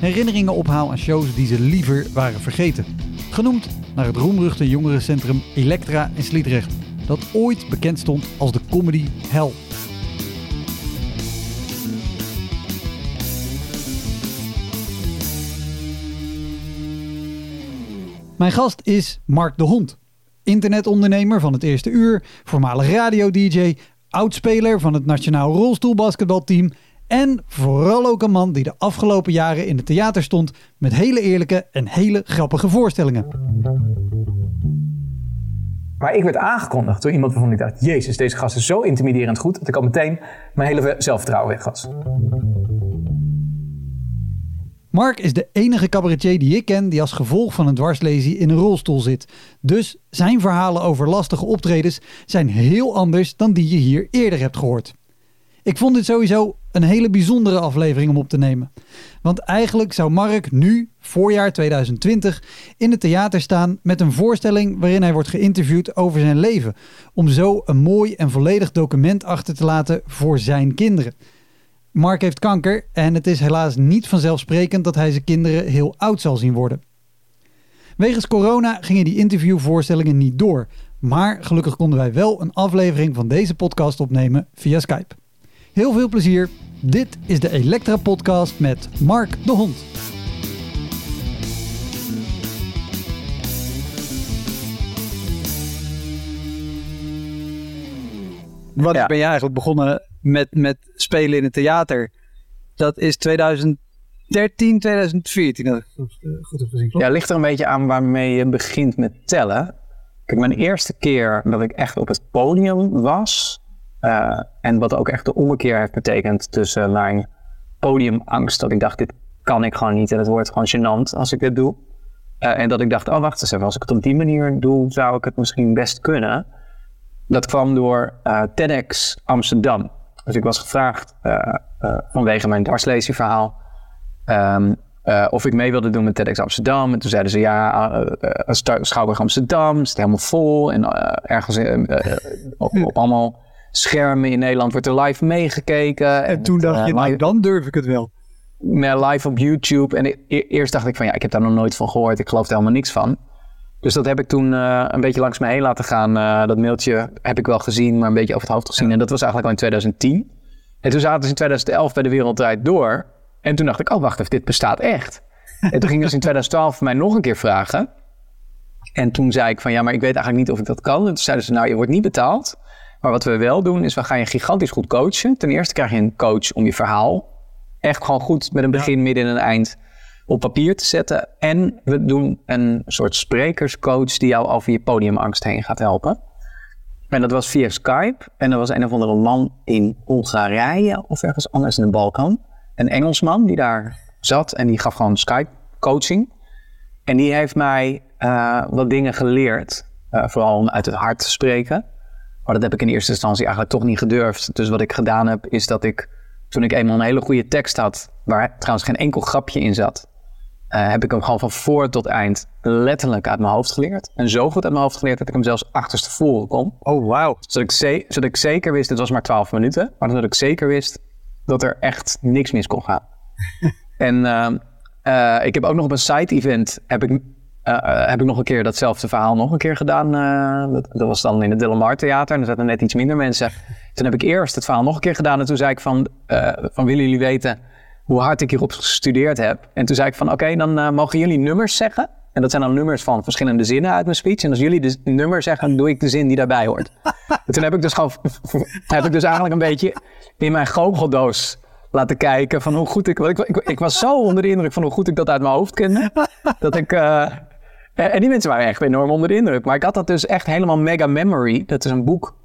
herinneringen ophaal aan shows die ze liever waren vergeten. Genoemd naar het roemruchte jongerencentrum Elektra in Sliedrecht, dat ooit bekend stond als de comedy hell. Mijn gast is Mark de Hond. Internetondernemer van het eerste uur, voormalig radio-dj, oudspeler van het nationaal rolstoelbasketbalteam en vooral ook een man die de afgelopen jaren in het theater stond met hele eerlijke en hele grappige voorstellingen. Maar ik werd aangekondigd door iemand waarvan ik dacht: Jezus, deze gast is zo intimiderend goed dat ik al meteen mijn hele zelfvertrouwen weg was. Mark is de enige cabaretier die ik ken die als gevolg van een dwarslesie in een rolstoel zit. Dus zijn verhalen over lastige optredens zijn heel anders dan die je hier eerder hebt gehoord. Ik vond dit sowieso een hele bijzondere aflevering om op te nemen. Want eigenlijk zou Mark nu, voorjaar 2020, in het theater staan met een voorstelling waarin hij wordt geïnterviewd over zijn leven. Om zo een mooi en volledig document achter te laten voor zijn kinderen. Mark heeft kanker en het is helaas niet vanzelfsprekend dat hij zijn kinderen heel oud zal zien worden. Wegens corona gingen die interviewvoorstellingen niet door, maar gelukkig konden wij wel een aflevering van deze podcast opnemen via Skype. Heel veel plezier. Dit is de Elektra Podcast met Mark de Hond. Wat Ja. ben jij eigenlijk begonnen met, met spelen in het theater? Dat is 2013, 2014. Dat ik goed, eh, gezien. klopt? Ja, ligt er een beetje aan waarmee je begint met tellen. Kijk, mijn eerste keer dat ik echt op het podium was. Eh, en wat ook echt de ommekeer heeft betekend tussen mijn podiumangst. Dat ik dacht, dit kan ik gewoon niet en het wordt gewoon gênant als ik dit doe. Eh, en dat ik dacht, oh wacht eens even, als ik het op die manier doe, zou ik het misschien best kunnen. Dat kwam door eh, TEDx Amsterdam. Dus ik was gevraagd vanwege mijn dwarslezieverhaal ehm, eh, of ik mee wilde doen met TEDx Amsterdam. En toen zeiden ze ja, Schouwburg Amsterdam, het helemaal vol. En ergens op allemaal schermen in Nederland wordt er live meegekeken. En toen dacht eh, je, nou dan durf ik het wel. live op YouTube. En e- e- eerst dacht ik van ja, ik heb daar nog nooit van gehoord. Ik geloof er helemaal niks van. Dus dat heb ik toen eh, een beetje langs me heen laten gaan. Eh, dat mailtje heb ik wel gezien, maar een beetje over het hoofd gezien. En dat was eigenlijk al in 2010. En toen zaten ze in 2011 bij De Wereld Draait Door. En toen dacht ik, oh wacht even, dit bestaat echt. en toen gingen ze in 2012 mij nog een keer vragen. En toen zei ik van, ja, maar ik weet eigenlijk niet of ik dat kan. En toen zeiden ze, nou, je wordt niet betaald. Maar wat we wel doen, is we gaan je gigantisch goed coachen. Ten eerste krijg je een coach om je verhaal echt gewoon goed met een begin, midden en een eind op papier te zetten. En we doen een soort sprekerscoach die jou over je podiumangst heen gaat helpen. En dat was via Skype. En er was een of andere man in Hongarije of ergens anders in de Balkan. Een Engelsman die daar zat en die gaf gewoon Skype coaching. En die heeft mij eh, wat dingen geleerd. Eh, vooral om uit het hart te spreken. Maar dat heb ik in eerste instantie eigenlijk toch niet gedurfd. Dus wat ik gedaan heb, is dat ik toen ik eenmaal een hele goede tekst had, waar trouwens geen enkel grapje in zat, eh, heb ik hem gewoon van voor tot eind letterlijk uit mijn hoofd geleerd. En zo goed uit mijn hoofd geleerd dat ik hem zelfs achterstevoren kon. Oh, wauw. Zodat ik, ze- zodat ik zeker wist, het was maar 12 minuten, maar zodat ik zeker wist dat er echt niks mis kon gaan. en ehm, eh, ik heb ook nog op een side-event, heb ik, eh, eh, heb ik nog een keer datzelfde verhaal nog een keer gedaan. eh, dat, dat was dan in het Delamar Theater en er zaten net iets minder mensen. Toen heb ik eerst het verhaal nog een keer gedaan en toen zei ik van, van willen jullie weten hoe hard ik hierop gestudeerd heb? En toen zei ik van, oké, dan mogen jullie nummers zeggen. En dat zijn dan nummers van verschillende zinnen uit mijn speech. En als jullie de nummer zeggen, dan doe ik de zin die daarbij hoort. en toen heb ik dus gewoon, heb ik dus eigenlijk een beetje in mijn goocheldoos laten kijken van hoe goed ik, ik, ik, ik was zo onder de indruk van hoe goed ik dat uit mijn hoofd kende. dat ik, en die mensen waren echt enorm onder de indruk. Maar ik had dat dus echt helemaal mega memory. Dat is een boek.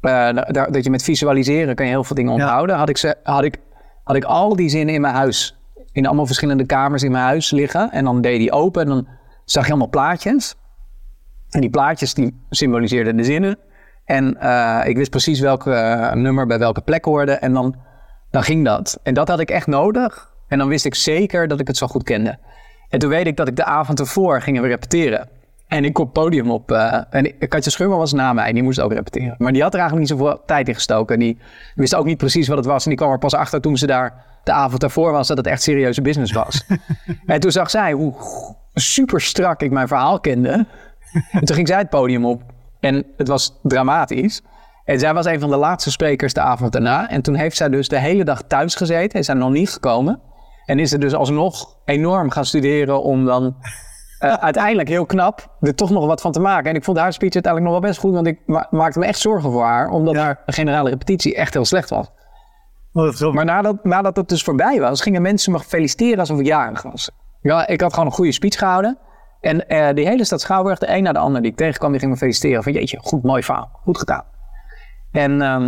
Uh, daar, dat je met visualiseren kan je heel veel dingen onthouden. Had, ik ze, had, ik, had ik al die zinnen in mijn huis. In allemaal verschillende kamers in mijn huis liggen. En dan deed die open en dan zag je allemaal plaatjes. En die plaatjes die symboliseerden de zinnen. En uh, ik wist precies welke uh, nummer bij welke plek hoorde. En dan, dan ging dat. En dat had ik echt nodig. En dan wist ik zeker dat ik het zo goed kende. En toen weet ik dat ik de avond ervoor ging we repeteren. En ik kom podium op. Uh, en Katja Schurmer was na mij, die moest ook repeteren. Maar die had er eigenlijk niet zoveel tijd in gestoken. Die wist ook niet precies wat het was. En die kwam er pas achter toen ze daar de avond daarvoor was, dat het echt serieuze business was. en toen zag zij hoe super strak ik mijn verhaal kende. en toen ging zij het podium op. En het was dramatisch. En zij was een van de laatste sprekers de avond daarna. En toen heeft zij dus de hele dag thuis gezeten. Is zij nog niet gekomen. En is ze dus alsnog enorm gaan studeren om dan uh, uiteindelijk heel knap er toch nog wat van te maken. En ik vond haar speech uiteindelijk nog wel best goed, want ik ma maakte me echt zorgen voor haar, omdat ja. haar generale repetitie echt heel slecht was. Oh, maar nadat, nadat het dus voorbij was, gingen mensen me feliciteren alsof ik jarig was. Ja, ik had gewoon een goede speech gehouden. En uh, die hele stad Schouwburg, de een na de ander die ik tegenkwam, die ging me feliciteren. Van jeetje, goed, mooi verhaal, goed gedaan. En, um,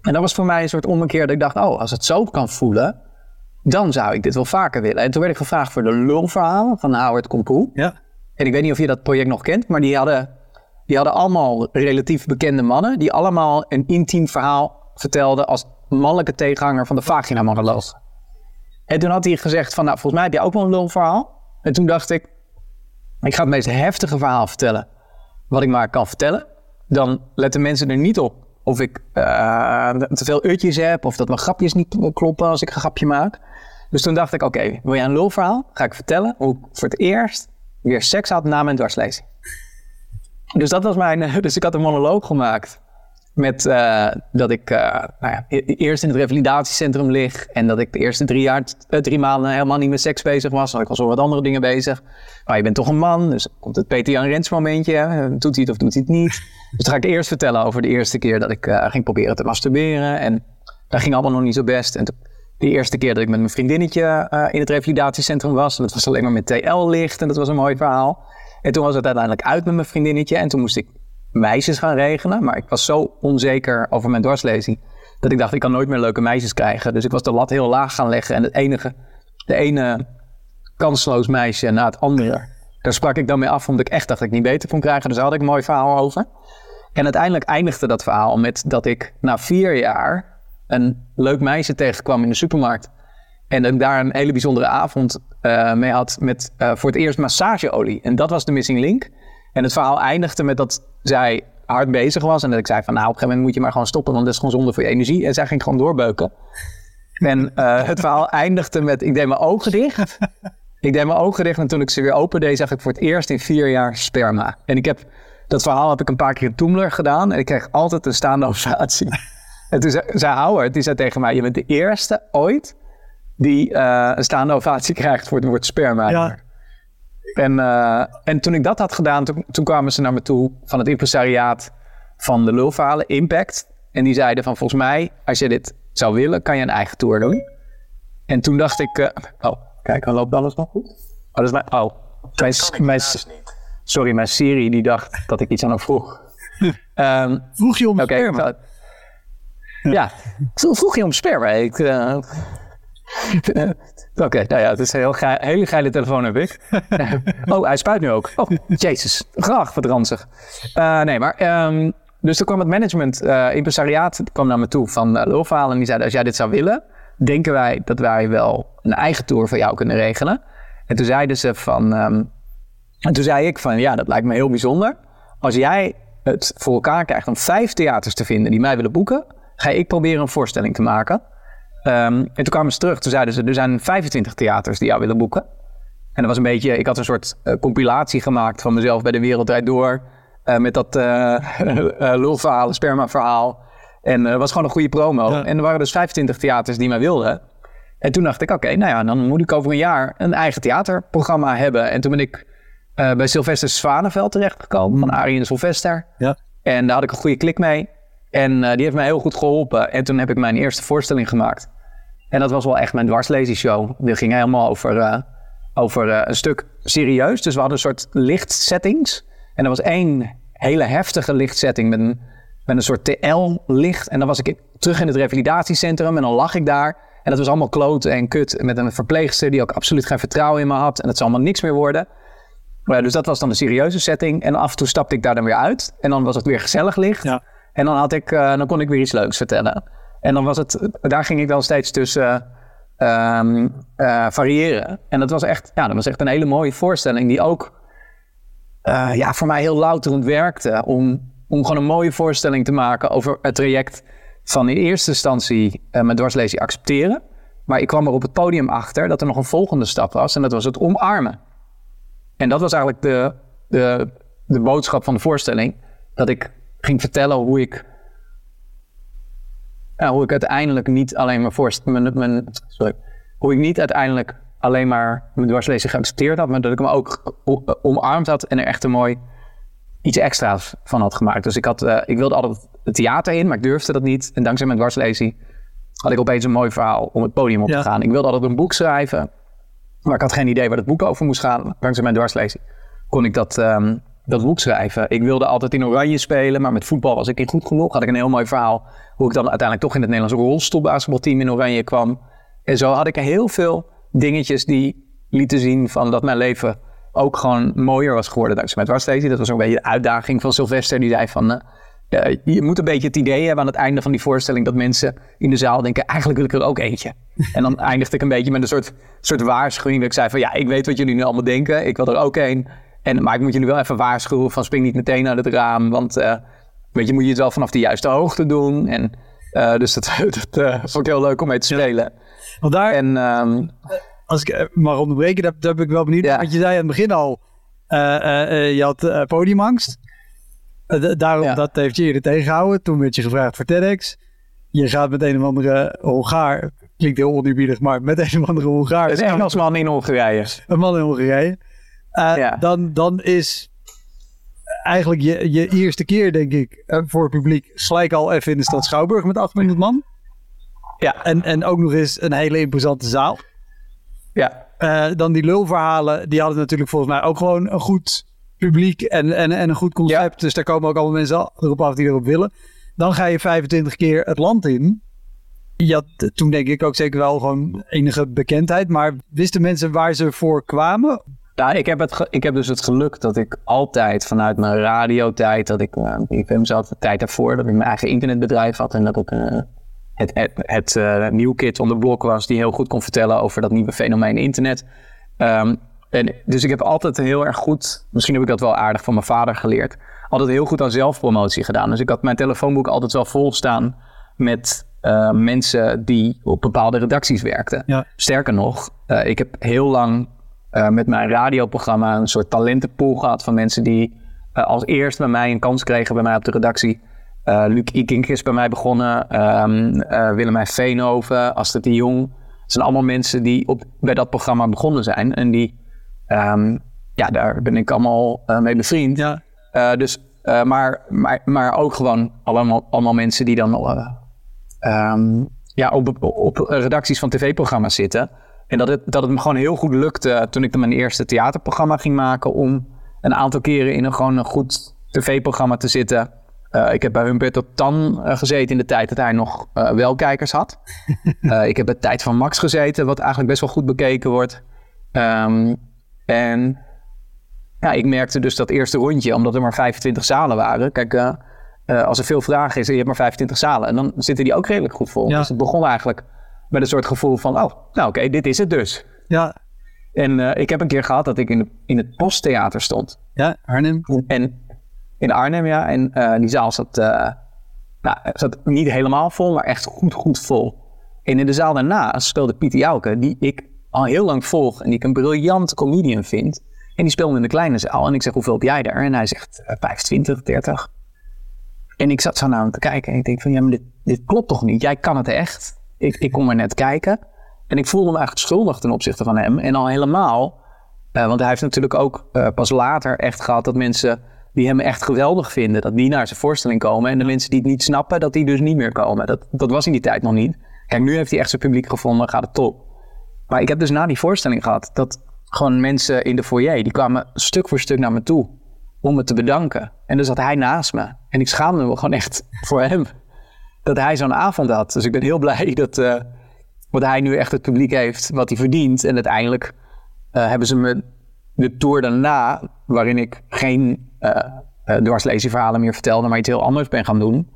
en dat was voor mij een soort ommekeer dat ik dacht, oh, als het zo kan voelen, dan zou ik dit wel vaker willen. En toen werd ik gevraagd voor de lulverhaal van Howard Kompoe. Ja. En ik weet niet of je dat project nog kent, maar die hadden, die hadden allemaal relatief bekende mannen, die allemaal een intiem verhaal vertelden als mannelijke tegenhanger van de vagina-monoloog. En toen had hij gezegd van, nou, volgens mij heb je ook wel een lulverhaal. En toen dacht ik, ik ga het meest heftige verhaal vertellen wat ik maar kan vertellen. Dan letten mensen er niet op of ik uh, te veel uurtjes heb of dat mijn grapjes niet kloppen als ik een grapje maak. Dus toen dacht ik, oké, wil jij een lulverhaal? Ga ik vertellen hoe ik voor het eerst weer seks had na mijn dwarslezing. Dus dat was mijn, dus ik had een monoloog gemaakt met uh, dat ik uh, nou ja, eerst in het revalidatiecentrum lig en dat ik de eerste drie, jaar, drie maanden helemaal niet met seks bezig was. Want ik was al wat andere dingen bezig. Maar je bent toch een man, dus komt het Peter Jan Rens momentje. Doet hij het of doet hij het niet? Dus dan ga ik eerst vertellen over de eerste keer dat ik ging proberen te masturberen. En dat ging allemaal nog niet zo best. En de eerste keer dat ik met mijn vriendinnetje in het revalidatiecentrum was. Dat was alleen maar met TL-licht en dat was een mooi verhaal. En toen was het uiteindelijk uit met mijn vriendinnetje en toen moest ik meisjes gaan regelen. Maar ik was zo onzeker over mijn dwarslezing. Dat ik dacht, ik kan nooit meer leuke meisjes krijgen. Dus ik was de lat heel laag gaan leggen. En het enige, de ene kansloos meisje na het andere. Daar sprak ik dan mee af, omdat ik echt dacht dat ik niet beter kon krijgen. Dus daar had ik een mooi verhaal over. En uiteindelijk eindigde dat verhaal met dat ik na vier jaar een leuk meisje tegenkwam in de supermarkt. En dat ik daar een hele bijzondere avond uh, mee had met uh, voor het eerst massageolie. En dat was de missing link. En het verhaal eindigde met dat zij hard bezig was. En dat ik zei van nou, op een gegeven moment moet je maar gewoon stoppen, want dat is gewoon zonde voor je energie. En zij ging gewoon doorbeuken. En uh, het verhaal eindigde met ik deed mijn ogen dicht. ik deed mijn ogen dicht en toen ik ze weer open deed, zag ik voor het eerst in vier jaar sperma. En ik heb, dat verhaal heb ik een paar keer in Toemler gedaan. En ik kreeg altijd een staande ovatie. En toen zei, zei Howard, die zei tegen mij, je bent de eerste ooit die uh, een staande ovatie krijgt voor het woord sperma. Ja. En, uh, en toen ik dat had gedaan, toen, toen, kwamen ze naar me toe van het impresariaat van de lulverhalen, Impact. En die zeiden van volgens mij, als je dit zou willen, kan je een eigen tour doen. En toen dacht ik, uh, oh, kijk, dan loopt alles nog goed? Oh, dat is mijn, oh, mijn, mijn, sorry, mijn Siri die dacht dat ik iets aan hem vroeg. um, vroeg je om okay, sperma? Ja, ja, vroeg je om sperma. Ik, uh, Oké, okay, nou ja, het is een heel hele geile telefoon heb ik. oh, hij spuit nu ook. Oh, jezus. Graag, wat ranzig. Uh, nee, maar... Um, dus toen kwam het management, uh, impresariaat, kwam naar me toe van uh. En die zeiden, als jij dit zou willen, denken wij dat wij wel een eigen tour voor jou kunnen regelen. En toen zeiden ze van... Um, en toen zei ik van, ja, dat lijkt me heel bijzonder. Als jij het voor elkaar krijgt om vijf theaters te vinden die mij willen boeken, ga ik proberen een voorstelling te maken. Um, en toen kwamen ze terug, toen zeiden ze, er zijn 25 theaters die jou willen boeken. En dat was een beetje, ik had een soort uh, compilatie gemaakt van mezelf bij de Wereldrijd Door. Uh, met dat uh, lulverhaal, sperma verhaal. En het was gewoon een goede promo. Ja. En er waren dus 25 theaters die mij wilden. En toen dacht ik, oké, nou ja, dan moet ik over een jaar een eigen theaterprogramma hebben. En toen ben ik bij Sylvester Zwaneveld terechtgekomen, van Arie en Sylvester. Ja. En daar had ik een goede klik mee. En uh, die heeft mij heel goed geholpen. En toen heb ik mijn eerste voorstelling gemaakt. En dat was wel echt mijn dwarslezing-show. Die ging helemaal over, uh, over een stuk serieus. Dus we hadden een soort lichtsettings. En er was één hele heftige lichtsetting met een, met een soort TL-licht. En dan was ik terug in het revalidatiecentrum en dan lag ik daar. En dat was allemaal kloten en kut. Met een verpleegster die ook absoluut geen vertrouwen in me had. En dat zou allemaal niks meer worden. Dus dat was dan de serieuze setting. En af en toe stapte ik daar dan weer uit. En dan was het weer gezellig licht. Ja. En dan, had ik, uh, dan kon ik weer iets leuks vertellen. En dan was het, daar ging ik dan steeds tussen um, uh, variëren. En dat was, echt, ja, dat was echt een hele mooie voorstelling. Die ook uh, ja, voor mij heel louterend werkte. Om, om gewoon een mooie voorstelling te maken over het traject van in eerste instantie mijn dwarslezing accepteren. Maar ik kwam er op het podium achter dat er nog een volgende stap was. En dat was het omarmen. En dat was eigenlijk de, de, de boodschap van de voorstelling. Dat ik ging vertellen hoe ik, ja, hoe ik uiteindelijk niet alleen maar mijn, mijn, sorry, hoe ik niet uiteindelijk alleen maar mijn dwarslezing geaccepteerd had, maar dat ik hem ook omarmd had en er echt een mooi iets extra's van had gemaakt. Dus ik, had, uh, ik wilde altijd het theater in, maar ik durfde dat niet. En dankzij mijn dwarslezing had ik opeens een mooi verhaal om het podium op Ja. te gaan. Ik wilde altijd een boek schrijven, maar ik had geen idee waar het boek over moest gaan. Dankzij mijn dwarslezing kon ik dat, ehm, dat boek schrijven. Ik wilde altijd in oranje spelen, maar met voetbal was ik niet goed genoeg. Had ik een heel mooi verhaal hoe ik dan uiteindelijk toch in het Nederlands rolstoelbasketbalteam in oranje kwam. En zo had ik heel veel dingetjes die lieten zien van dat mijn leven ook gewoon mooier was geworden dankzij mijn dwarslezing. Dat was ook een beetje de uitdaging van Sylvester. Die zei van, eh, eh, je moet een beetje het idee hebben aan het einde van die voorstelling dat mensen in de zaal denken, eigenlijk wil ik er ook eentje. En dan eindigde ik een beetje met een soort, soort waarschuwing. Dat ik zei van, ja, ik weet wat jullie nu allemaal denken. Ik wil er ook een. En, maar ik moet jullie wel even waarschuwen van spring niet meteen uit het raam. Want eh, weet je, moet je het wel vanaf de juiste hoogte doen. En, eh, dus dat, dat eh, vond ik heel leuk om mee te spelen. Want daar, En ehm, als ik mag onderbreken, daar, daar ben ik wel benieuwd. Ja. Want je zei aan het begin al, je had podiumangst. Daarom, Ja. dat heeft je eerder tegengehouden. Toen werd je gevraagd voor TEDx. Je gaat met een of andere Hongaar, klinkt heel oneerbiedig, maar met een of andere Hongaar. is Engelsman in Hongarije. Een man in Hongarije. Eh, Ja. dan, dan is eigenlijk je, je eerste keer, denk ik, eh, voor het publiek, gelijk al even in de stad Schouwburg met 800 man. Ja, En, en ook nog eens een hele imposante zaal. ja. Eh, dan die lulverhalen, die hadden natuurlijk volgens mij ook gewoon een goed publiek en, en, en een goed concept. Dus daar komen ook allemaal mensen erop af die erop willen. Dan ga je 25 keer het land in. Je had toen denk ik ook zeker wel gewoon enige bekendheid. Maar wisten mensen waar ze voor kwamen? Nou, ik heb, het ik heb dus het geluk dat ik altijd vanuit mijn radiotijd, dat ik, uh, ik film zat, de tijd daarvoor, dat ik mijn eigen internetbedrijf had en dat ik eh, het, het, het eh, nieuw kid on the block was die heel goed kon vertellen over dat nieuwe fenomeen internet. Ehm, en, dus ik heb altijd heel erg goed, misschien heb ik dat wel aardig van mijn vader geleerd, altijd heel goed aan zelfpromotie gedaan. Dus ik had mijn telefoonboek altijd wel vol staan met eh, mensen die op bepaalde redacties werkten. Ja. Sterker nog, eh, ik heb heel lang eh, met mijn radioprogramma een soort talentenpool gehad van mensen die eh, als eerst bij mij een kans kregen bij mij op de redactie. Eh Luc Ikink is bij mij begonnen, ehm eh, Willemijn Veenhoven, Astrid de Jong. Het zijn allemaal mensen die op, bij dat programma begonnen zijn en die, ehm, ja, daar ben ik allemaal mee bevriend. Ja. Dus, maar, maar, maar ook gewoon allemaal, allemaal mensen die dan ehm, ja, op, op redacties van tv-programma's zitten. En dat het, dat het me gewoon heel goed lukte toen ik dan mijn eerste theaterprogramma ging maken... om een aantal keren in een gewoon een goed tv-programma te zitten. Eh, ik heb bij Humberto Tan eh, gezeten in de tijd dat hij nog eh, wel kijkers had. Eh, ik heb bij Tijd van Max gezeten, wat eigenlijk best wel goed bekeken wordt. Ehm, en ja, ik merkte dus dat eerste rondje, omdat er maar 25 zalen waren. Kijk, eh, eh, als er veel vragen is en je hebt maar 25 zalen, en dan zitten die ook redelijk goed vol. Ja. Dus het begon eigenlijk met een soort gevoel van, oh, nou oké, dit is het dus. Ja, En eh, ik heb een keer gehad dat ik in, de, in het posttheater stond. ja Arnhem. En in Arnhem, ja. En eh, die zaal zat, eh, nou, zat niet helemaal vol, maar echt goed, goed vol. En in de zaal daarna speelde Pieter Jouke, die ik al heel lang volg en die ik een briljant comedian vind. En die speelde in de kleine zaal. En ik zeg, hoeveel heb jij daar? En hij zegt, eh, 25, 30. En ik zat zo naar hem te kijken en ik denk van, ja, maar dit, dit klopt toch niet? Jij kan het echt. Ik, ik kom er net kijken. En ik voelde me eigenlijk schuldig ten opzichte van hem. En al helemaal, uh, want hij heeft natuurlijk ook uh, pas later echt gehad dat mensen die hem echt geweldig vinden, dat die naar zijn voorstelling komen. En de mensen die het niet snappen, dat die dus niet meer komen. Dat, dat was in die tijd nog niet. Kijk, nu heeft hij echt zijn publiek gevonden, gaat het top. Maar ik heb dus na die voorstelling gehad dat gewoon mensen in de foyer, die kwamen stuk voor stuk naar me toe om me te bedanken. En dan zat hij naast me. En ik schaamde me gewoon echt voor hem. Dat hij zo'n avond had. Dus ik ben heel blij dat, uh, dat hij nu echt het publiek heeft wat hij verdient. En uiteindelijk uh, hebben ze me de tour daarna, waarin ik geen uh, dwarslezieverhalen meer vertelde, maar iets heel anders ben gaan doen.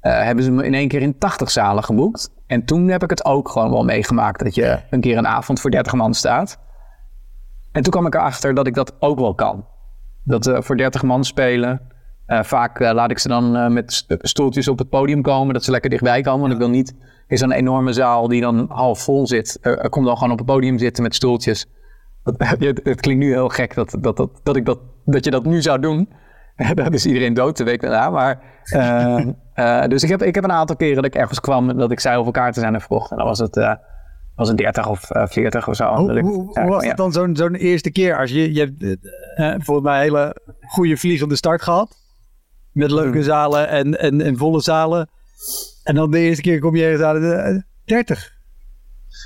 hebben ze me in één keer in 80 zalen geboekt. En toen heb ik het ook gewoon wel meegemaakt dat je een keer een avond voor 30 man staat. En toen kwam ik erachter dat ik dat ook wel kan. Dat uh, voor 30 man spelen. Uh, vaak uh, laat ik ze dan met stoeltjes op het podium komen, dat ze lekker dichtbij komen. Want ik wil niet in zo'n enorme zaal die dan half vol zit. kom dan gewoon op het podium zitten met stoeltjes. het, het, klinkt nu heel gek dat, dat, dat, dat, ik dat, dat je dat nu zou doen. dan is iedereen dood de week daarna. Maar, dus ik heb, ik heb een aantal keren dat ik ergens kwam dat ik zei hoeveel kaarten zijn er verkocht. En dan was het was het 30 of uh, 40 of zo. Hoe, hoe, hoe was het dan zo'n zo'n eerste keer? Als je, je hebt uh, volgens mij een hele goede vliegende start gehad. Met leuke hmm. zalen en, en, en volle zalen. En dan de eerste keer kom je ergens aan de 30.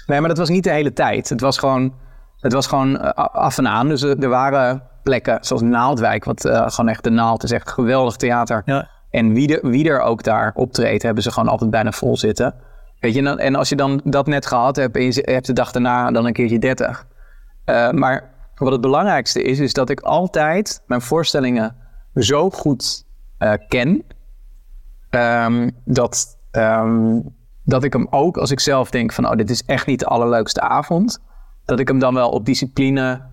Nee, maar dat was niet de hele tijd. Het was gewoon, het was gewoon uh, af en aan. Dus er waren plekken zoals Naaldwijk, wat uh, gewoon echt de Naald is echt geweldig theater. Ja. En wie, de, wie er ook daar optreedt, hebben ze gewoon altijd bijna vol zitten. Weet je, en als je dan dat net gehad hebt en je hebt de dag daarna dan een keertje 30. Uh, maar wat het belangrijkste is, is dat ik altijd mijn voorstellingen zo goed uh, ken. Um, dat, um, dat ik hem ook, als ik zelf denk van, oh, dit is echt niet de allerleukste avond. Dat ik hem dan wel op discipline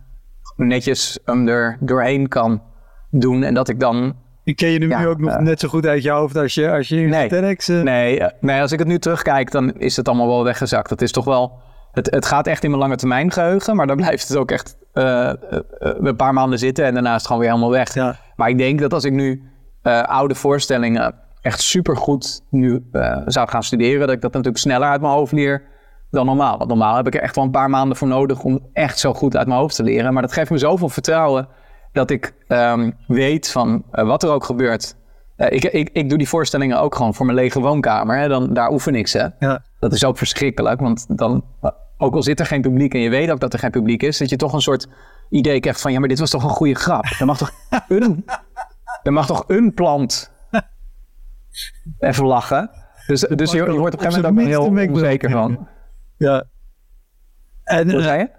netjes hem er doorheen kan doen. En dat ik dan ik ken je nu ja, ook nog uh, net zo goed uit je hoofd als je, als je nee, TEDx... Uh... Nee, nee, als ik het nu terugkijk, dan is het allemaal wel weggezakt. Het is toch wel... Het, het gaat echt in mijn lange termijn geheugen, maar dan blijft het ook echt een paar maanden zitten en daarna is het gewoon weer helemaal weg. Ja. Maar ik denk dat als ik nu oude voorstellingen echt supergoed nu zou gaan studeren, dat ik dat natuurlijk sneller uit mijn hoofd leer dan normaal. Want normaal heb ik er echt wel een paar maanden voor nodig om echt zo goed uit mijn hoofd te leren. Maar dat geeft me zoveel vertrouwen dat ik um, weet van uh, wat er ook gebeurt. Ik, ik, ik doe die voorstellingen ook gewoon voor mijn lege woonkamer. Hè? Dan, daar oefen ik ze. Ja. Dat is ook verschrikkelijk, want dan, ook al zit er geen publiek en je weet ook dat er geen publiek is, dat je toch een soort idee krijgt van, ja, maar dit was toch een goede grap. Er mag toch er mag toch een plant even lachen. Dus, dus je, je wordt op een gegeven moment ook heel onzeker van. Ja. En, Hoe zei je?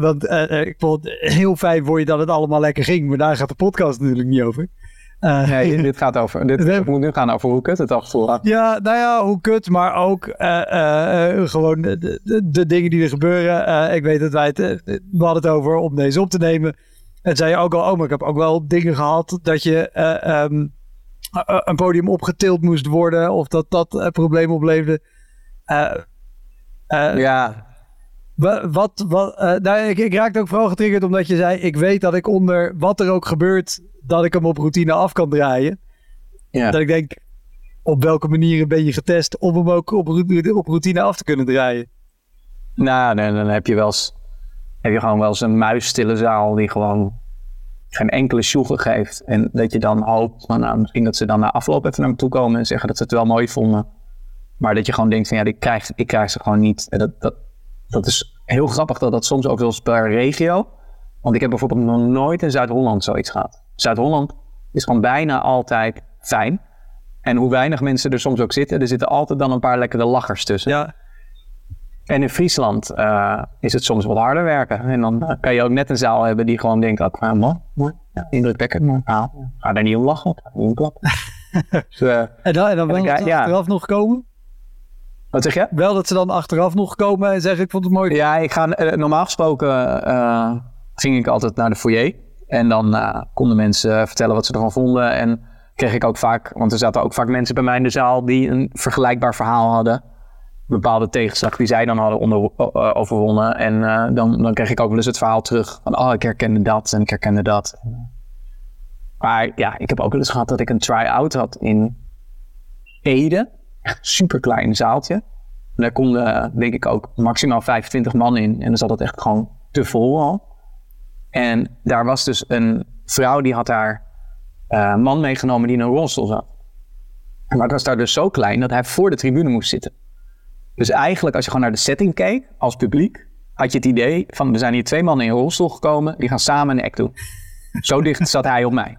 Want uh, ik vond het heel fijn voor je dat het allemaal lekker ging, maar daar gaat de podcast natuurlijk niet over. Uh, nee, dit gaat over. Dit moet nu gaan over hoe kut het af en Ja, nou ja, hoe kut, maar ook uh, gewoon de, de, de, dingen die er gebeuren. ik weet dat wij het, we hadden het over om deze op te nemen. En zei je ook al, oh, maar ik heb ook wel dingen gehad dat je um, een podium opgetild moest worden of dat dat probleem opleverde. ja, wat, wat, nou, ik, ik raakte ook vooral getriggerd omdat je zei: Ik weet dat ik onder wat er ook gebeurt, dat ik hem op routine af kan draaien. Ja. Dat ik denk: Op welke manieren ben je getest om hem ook op, op routine af te kunnen draaien? Nou, dan, dan heb je wel eens, heb je gewoon wel eens een muisstille zaal die gewoon geen enkele sjoegen geeft. En dat je dan hoopt, nou, misschien dat ze dan na afloop even naar me toe komen en zeggen dat ze het wel mooi vonden. Maar dat je gewoon denkt van ja, ik krijg, ik krijg ze gewoon niet. En dat, dat, dat is heel grappig dat dat soms ook wel per regio. Want ik heb bijvoorbeeld nog nooit in Zuid-Holland zoiets gehad. Zuid-Holland is gewoon bijna altijd fijn. En hoe weinig mensen er soms ook zitten, er zitten altijd dan een paar lekkere lachers tussen. Ja. En in Friesland uh, is het soms wat harder werken. En dan uh, kan je ook net een zaal hebben die gewoon denkt, oh, ah, man, mooi, ja, indrukwekkend, maar ah, ga daar niet om lachen, niet om klappen. dus, uh, en dan, en dan wel ja, achteraf nog komen? Wat zeg je? Wel dat ze dan achteraf nog komen en zeggen ik vond het mooi. Ja, ik ga, normaal gesproken uh, ging ik altijd naar de foyer. En dan konden mensen vertellen wat ze ervan vonden. En kreeg ik ook vaak, want er zaten ook vaak mensen bij mij in de zaal die een vergelijkbaar verhaal hadden. Bepaalde tegenslag die zij dan hadden onder, overwonnen. En dan, dan kreeg ik ook wel eens het verhaal terug van, oh ik herkende dat en ik herkende dat. Maar ja, ik heb ook wel eens gehad dat ik een try-out had in Ede super klein zaaltje. daar konden denk ik ook maximaal 25 man in. En dan zat het echt gewoon te vol al. En daar was dus een vrouw die had haar uh, man meegenomen die in een rolstoel zat. Maar het was daar dus zo klein dat hij voor de tribune moest zitten. Dus eigenlijk als je gewoon naar de setting keek als publiek, had je het idee van, er zijn hier twee mannen in een rolstoel gekomen, die gaan samen een act doen. Zo dicht zat hij op mij.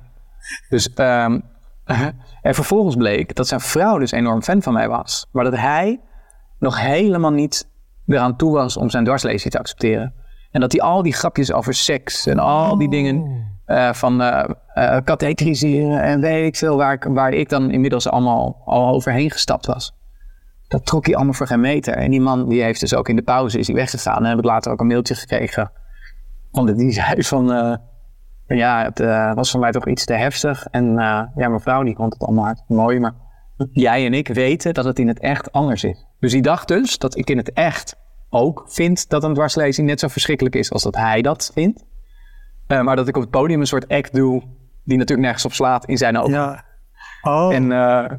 Dus, um, en vervolgens bleek dat zijn vrouw dus enorm fan van mij was. Maar dat hij nog helemaal niet eraan toe was om zijn dwarslezing te accepteren. En dat hij al die grapjes over seks en al die dingen uh, van uh, uh, katheteriseren en weet ik veel, waar ik, waar ik dan inmiddels allemaal al overheen gestapt was dat trok hij allemaal voor geen meter. En die man die heeft dus ook in de pauze is hij weggegaan. En heb ik later ook een mailtje gekregen. Want die zei van, uh, ja, het uh, was voor mij toch iets te heftig. En uh, ja, mijn vrouw die vond het allemaal hard mooi. Maar jij en ik weten dat het in het echt anders is. Dus die dacht dus dat ik in het echt ook vind dat een dwarslezing net zo verschrikkelijk is als dat hij dat vindt. maar dat ik op het podium een soort act doe die natuurlijk nergens op slaat in zijn ogen. Ja. Oh. En,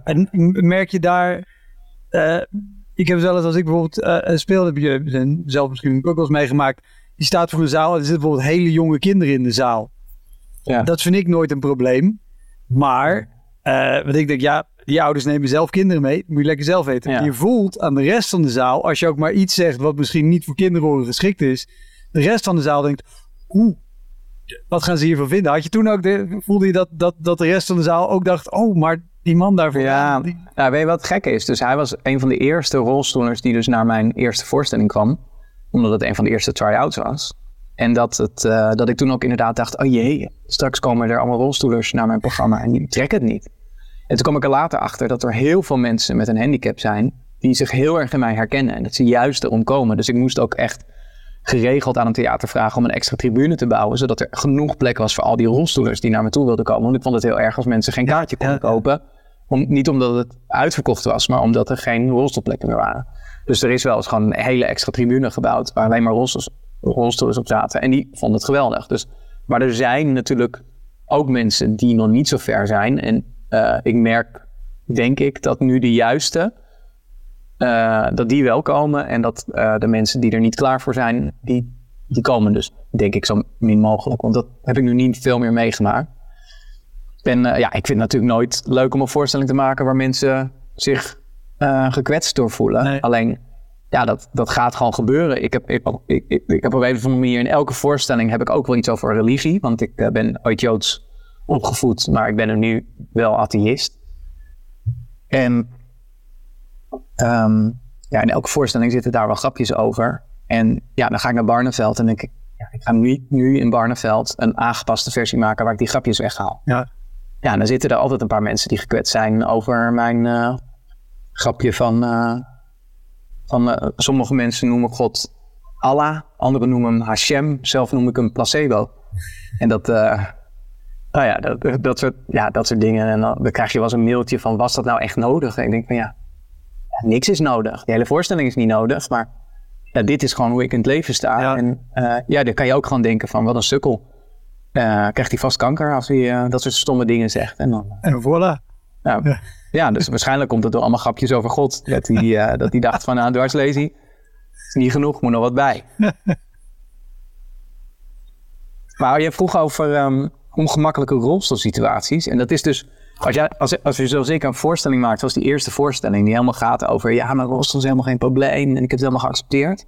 en merk je daar ik heb zelfs als ik bijvoorbeeld uh, speel, heb je zelf misschien ook wel eens meegemaakt. Die staat voor een zaal en er zitten bijvoorbeeld hele jonge kinderen in de zaal. Ja. Dat vind ik nooit een probleem. Maar, uh, want ik denk, ja, die ouders nemen zelf kinderen mee. Moet je lekker zelf weten. Je voelt aan de rest van de zaal, als je ook maar iets zegt wat misschien niet voor kinderen geschikt is. De rest van de zaal denkt, oeh, wat gaan ze hiervan vinden? Had je toen ook, de, voelde je dat, dat, dat de rest van de zaal ook dacht, oh, maar die man daarvoor. Ja, die... nou, weet je wat gek is? Dus hij was een van de eerste rolstoelers die dus naar mijn eerste voorstelling kwam. Omdat het een van de eerste try-outs was. En dat, het, uh, dat ik toen ook inderdaad dacht, oh jee, straks komen er allemaal rolstoelers naar mijn programma en die trekken het niet. En toen kwam ik er later achter dat er heel veel mensen met een handicap zijn die zich heel erg in mij herkennen en dat ze juist erom komen. Dus ik moest ook echt geregeld aan een theater vragen om een extra tribune te bouwen, zodat er genoeg plek was voor al die rolstoelers die naar me toe wilden komen. Want ik vond het heel erg als mensen geen kaartje konden kopen. Om, niet omdat het uitverkocht was, maar omdat er geen rolstoelplekken meer waren. Dus er is wel eens gewoon een hele extra tribune gebouwd waar alleen maar rolstoelers, rolstoelers op zaten. En die vonden het geweldig. Dus, maar er zijn natuurlijk ook mensen die nog niet zo ver zijn. En uh, ik merk, denk ik, dat nu de juiste uh, dat die wel komen en dat uh, de mensen die er niet klaar voor zijn, die, die komen dus, denk ik, zo min mogelijk. Want dat heb ik nu niet veel meer meegemaakt. En uh, ja, ik vind het natuurlijk nooit leuk om een voorstelling te maken waar mensen zich gekwetst door voelen. Alleen, ja, dat, dat gaat gewoon gebeuren. Ik heb, ik, ik, ik, ik, heb op een of andere manier in elke voorstelling heb ik ook wel iets over religie. Want ik ben ooit Joods opgevoed, maar ik ben er nu wel atheïst. En Um, ja, in elke voorstelling zitten daar wel grapjes over. En ja, dan ga ik naar Barneveld en denk ik, ja, ik ga nu, nu in Barneveld een aangepaste versie maken waar ik die grapjes weghaal. Ja. Ja, dan zitten er altijd een paar mensen die gekwetst zijn over mijn uh, grapje van, uh, van uh, sommige mensen noemen God Allah, anderen noemen hem Hashem, zelf noem ik hem placebo. En dat, nou ja, dat, dat, soort, ja, dat soort dingen. En dan, dan krijg je wel eens een mailtje van, was dat nou echt nodig? En ik denk van ja, niks is nodig. De hele voorstelling is niet nodig, maar ja, dit is gewoon hoe ik in het leven sta. En uh, ja, dan kan je ook gewoon denken van, wat een sukkel. Uh, krijgt hij vast kanker als hij uh, dat soort stomme dingen zegt. En, dan, en voilà. ja. ja, dus waarschijnlijk komt het door allemaal grapjes over God. Dat hij, dat hij dacht van, nou, dwarslezing is niet genoeg, moet nog wat bij. maar je vroeg over um, ongemakkelijke rolstoelsituaties. En dat is dus als, jij, als, als je zoals ik een voorstelling maakt, zoals die eerste voorstelling, die helemaal gaat over, ja, maar rolstoel is helemaal geen probleem en ik heb het helemaal geaccepteerd.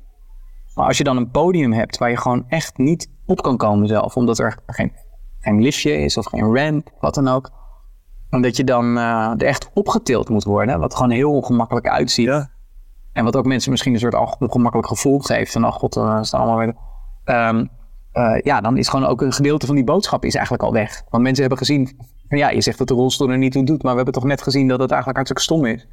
Maar als je dan een podium hebt waar je gewoon echt niet op kan komen zelf, omdat er geen, geen liftje is of geen ramp, wat dan ook. Omdat je dan uh, er echt opgetild moet worden, wat gewoon heel ongemakkelijk uitziet. Ja. En wat ook mensen misschien een soort ongemakkelijk gevoel geeft. Van, oh god, dan is het allemaal weer... Um, uh, ja, dan is gewoon ook een gedeelte van die boodschap is eigenlijk al weg. Want mensen hebben gezien ja, je zegt dat de rolstoel er niet toe doet, maar we hebben toch net gezien dat het eigenlijk hartstikke stom is.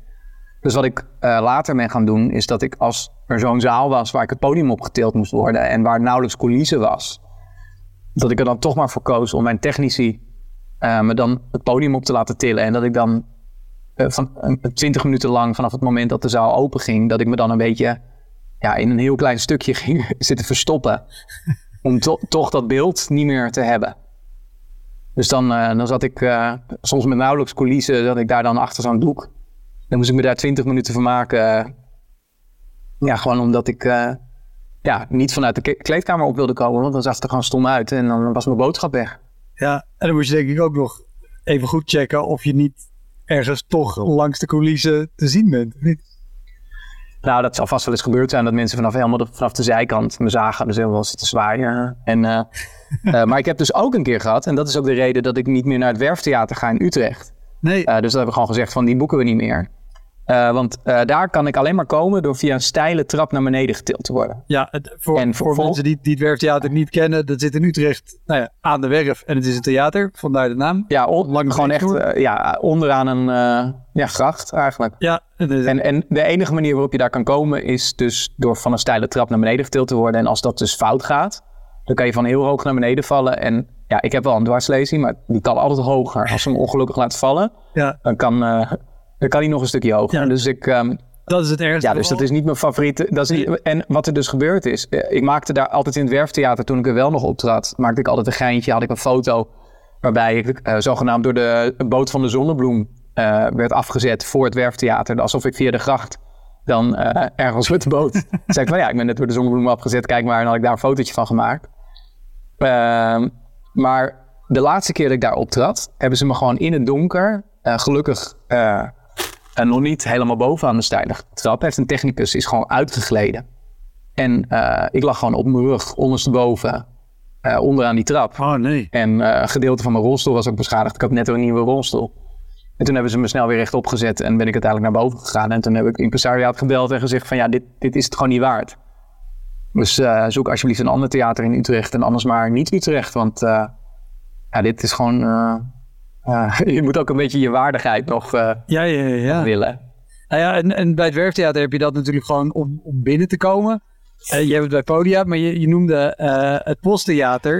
Dus wat ik uh, later ben gaan doen, is dat ik als er zo'n zaal was waar ik het podium opgetild moest worden en waar nauwelijks coulissen was, dat ik er dan toch maar voor koos om mijn technici uh, me dan het podium op te laten tillen. En dat ik dan uh, van, 20 minuten lang vanaf het moment dat de zaal open ging, dat ik me dan een beetje ja, in een heel klein stukje ging zitten verstoppen. om to toch dat beeld niet meer te hebben. Dus dan, uh, dan zat ik uh, soms met nauwelijks coulissen, dat ik daar dan achter zo'n doek. Dan moest ik me daar twintig minuten van maken. Ja, gewoon omdat ik eh, ja, niet vanuit de kleedkamer op wilde komen. Want dan zag het er gewoon stom uit en dan was mijn boodschap weg. Ja, en dan moet je denk ik ook nog even goed checken of je niet ergens toch langs de coulissen te zien bent. Nou, dat zal vast wel eens gebeurd zijn dat mensen vanaf helemaal de, vanaf de zijkant me zagen. Dus helemaal zitten zwaaien. En, eh, eh, maar ik heb dus ook een keer gehad, en dat is ook de reden dat ik niet meer naar het Werftheater ga in Utrecht. Nee, Eh, dus dat hebben we gewoon gezegd van die boeken we niet meer. Eh, want eh, daar kan ik alleen maar komen door via een steile trap naar beneden getild te worden. ja, het- voor, en voor mensen die, die het Werftheater niet kennen, dat zit in Utrecht nou ja, aan de werf en het is een theater, vandaar de naam. Ja, on- gewoon echt eh, ja, onderaan een ja, gracht eigenlijk. Ja, en, En, en de enige manier waarop je daar kan komen is dus door van een steile trap naar beneden getild te worden. En als dat dus fout gaat, dan kan je van heel hoog naar beneden vallen. En ja, ik heb wel een dwarslezing, maar die kan altijd hoger. Als ze hem ongelukkig laat vallen, ja, dan kan, dan kan hij nog een stukje hoger. Ja. Dus ik, ehm, dat is het ergste. ja, dus dat is niet mijn favoriete. Dat is niet, en wat er dus gebeurd is, eh, ik maakte daar altijd in het werftheater, toen ik er wel nog optrad, maakte ik altijd een geintje, had ik een foto waarbij ik eh, zogenaamd door de boot van de zonnebloem eh, werd afgezet voor het werftheater, alsof ik via de gracht dan ergens met de boot. Zei ik van ja, ik ben net door de zonnebloem afgezet, kijk maar, en had ik daar een fotootje van gemaakt. Ehm, maar de laatste keer dat ik daar optrad, hebben ze me gewoon in het donker, gelukkig en nog niet helemaal bovenaan de steile trap, heeft een technicus is gewoon uitgegleden. En eh, ik lag gewoon op mijn rug, ondersteboven, eh onderaan die trap. Oh nee. En eh, een gedeelte van mijn rolstoel was ook beschadigd. Ik had net een nieuwe rolstoel. En toen hebben ze me snel weer rechtop gezet en ben ik uiteindelijk naar boven gegaan. En toen heb ik impresariaat gebeld en gezegd van ja, dit, dit is het gewoon niet waard. Dus zoek alsjeblieft een ander theater in Utrecht en anders maar niet Utrecht. Want ja, dit is gewoon... eh, je moet ook een beetje je waardigheid nog eh, Ja, ja, ja. ja. willen. Nou ja, en, en bij het Werftheater heb je dat natuurlijk gewoon om, om binnen te komen. Eh, je hebt het bij Podia, maar je, je noemde eh, het Posttheater.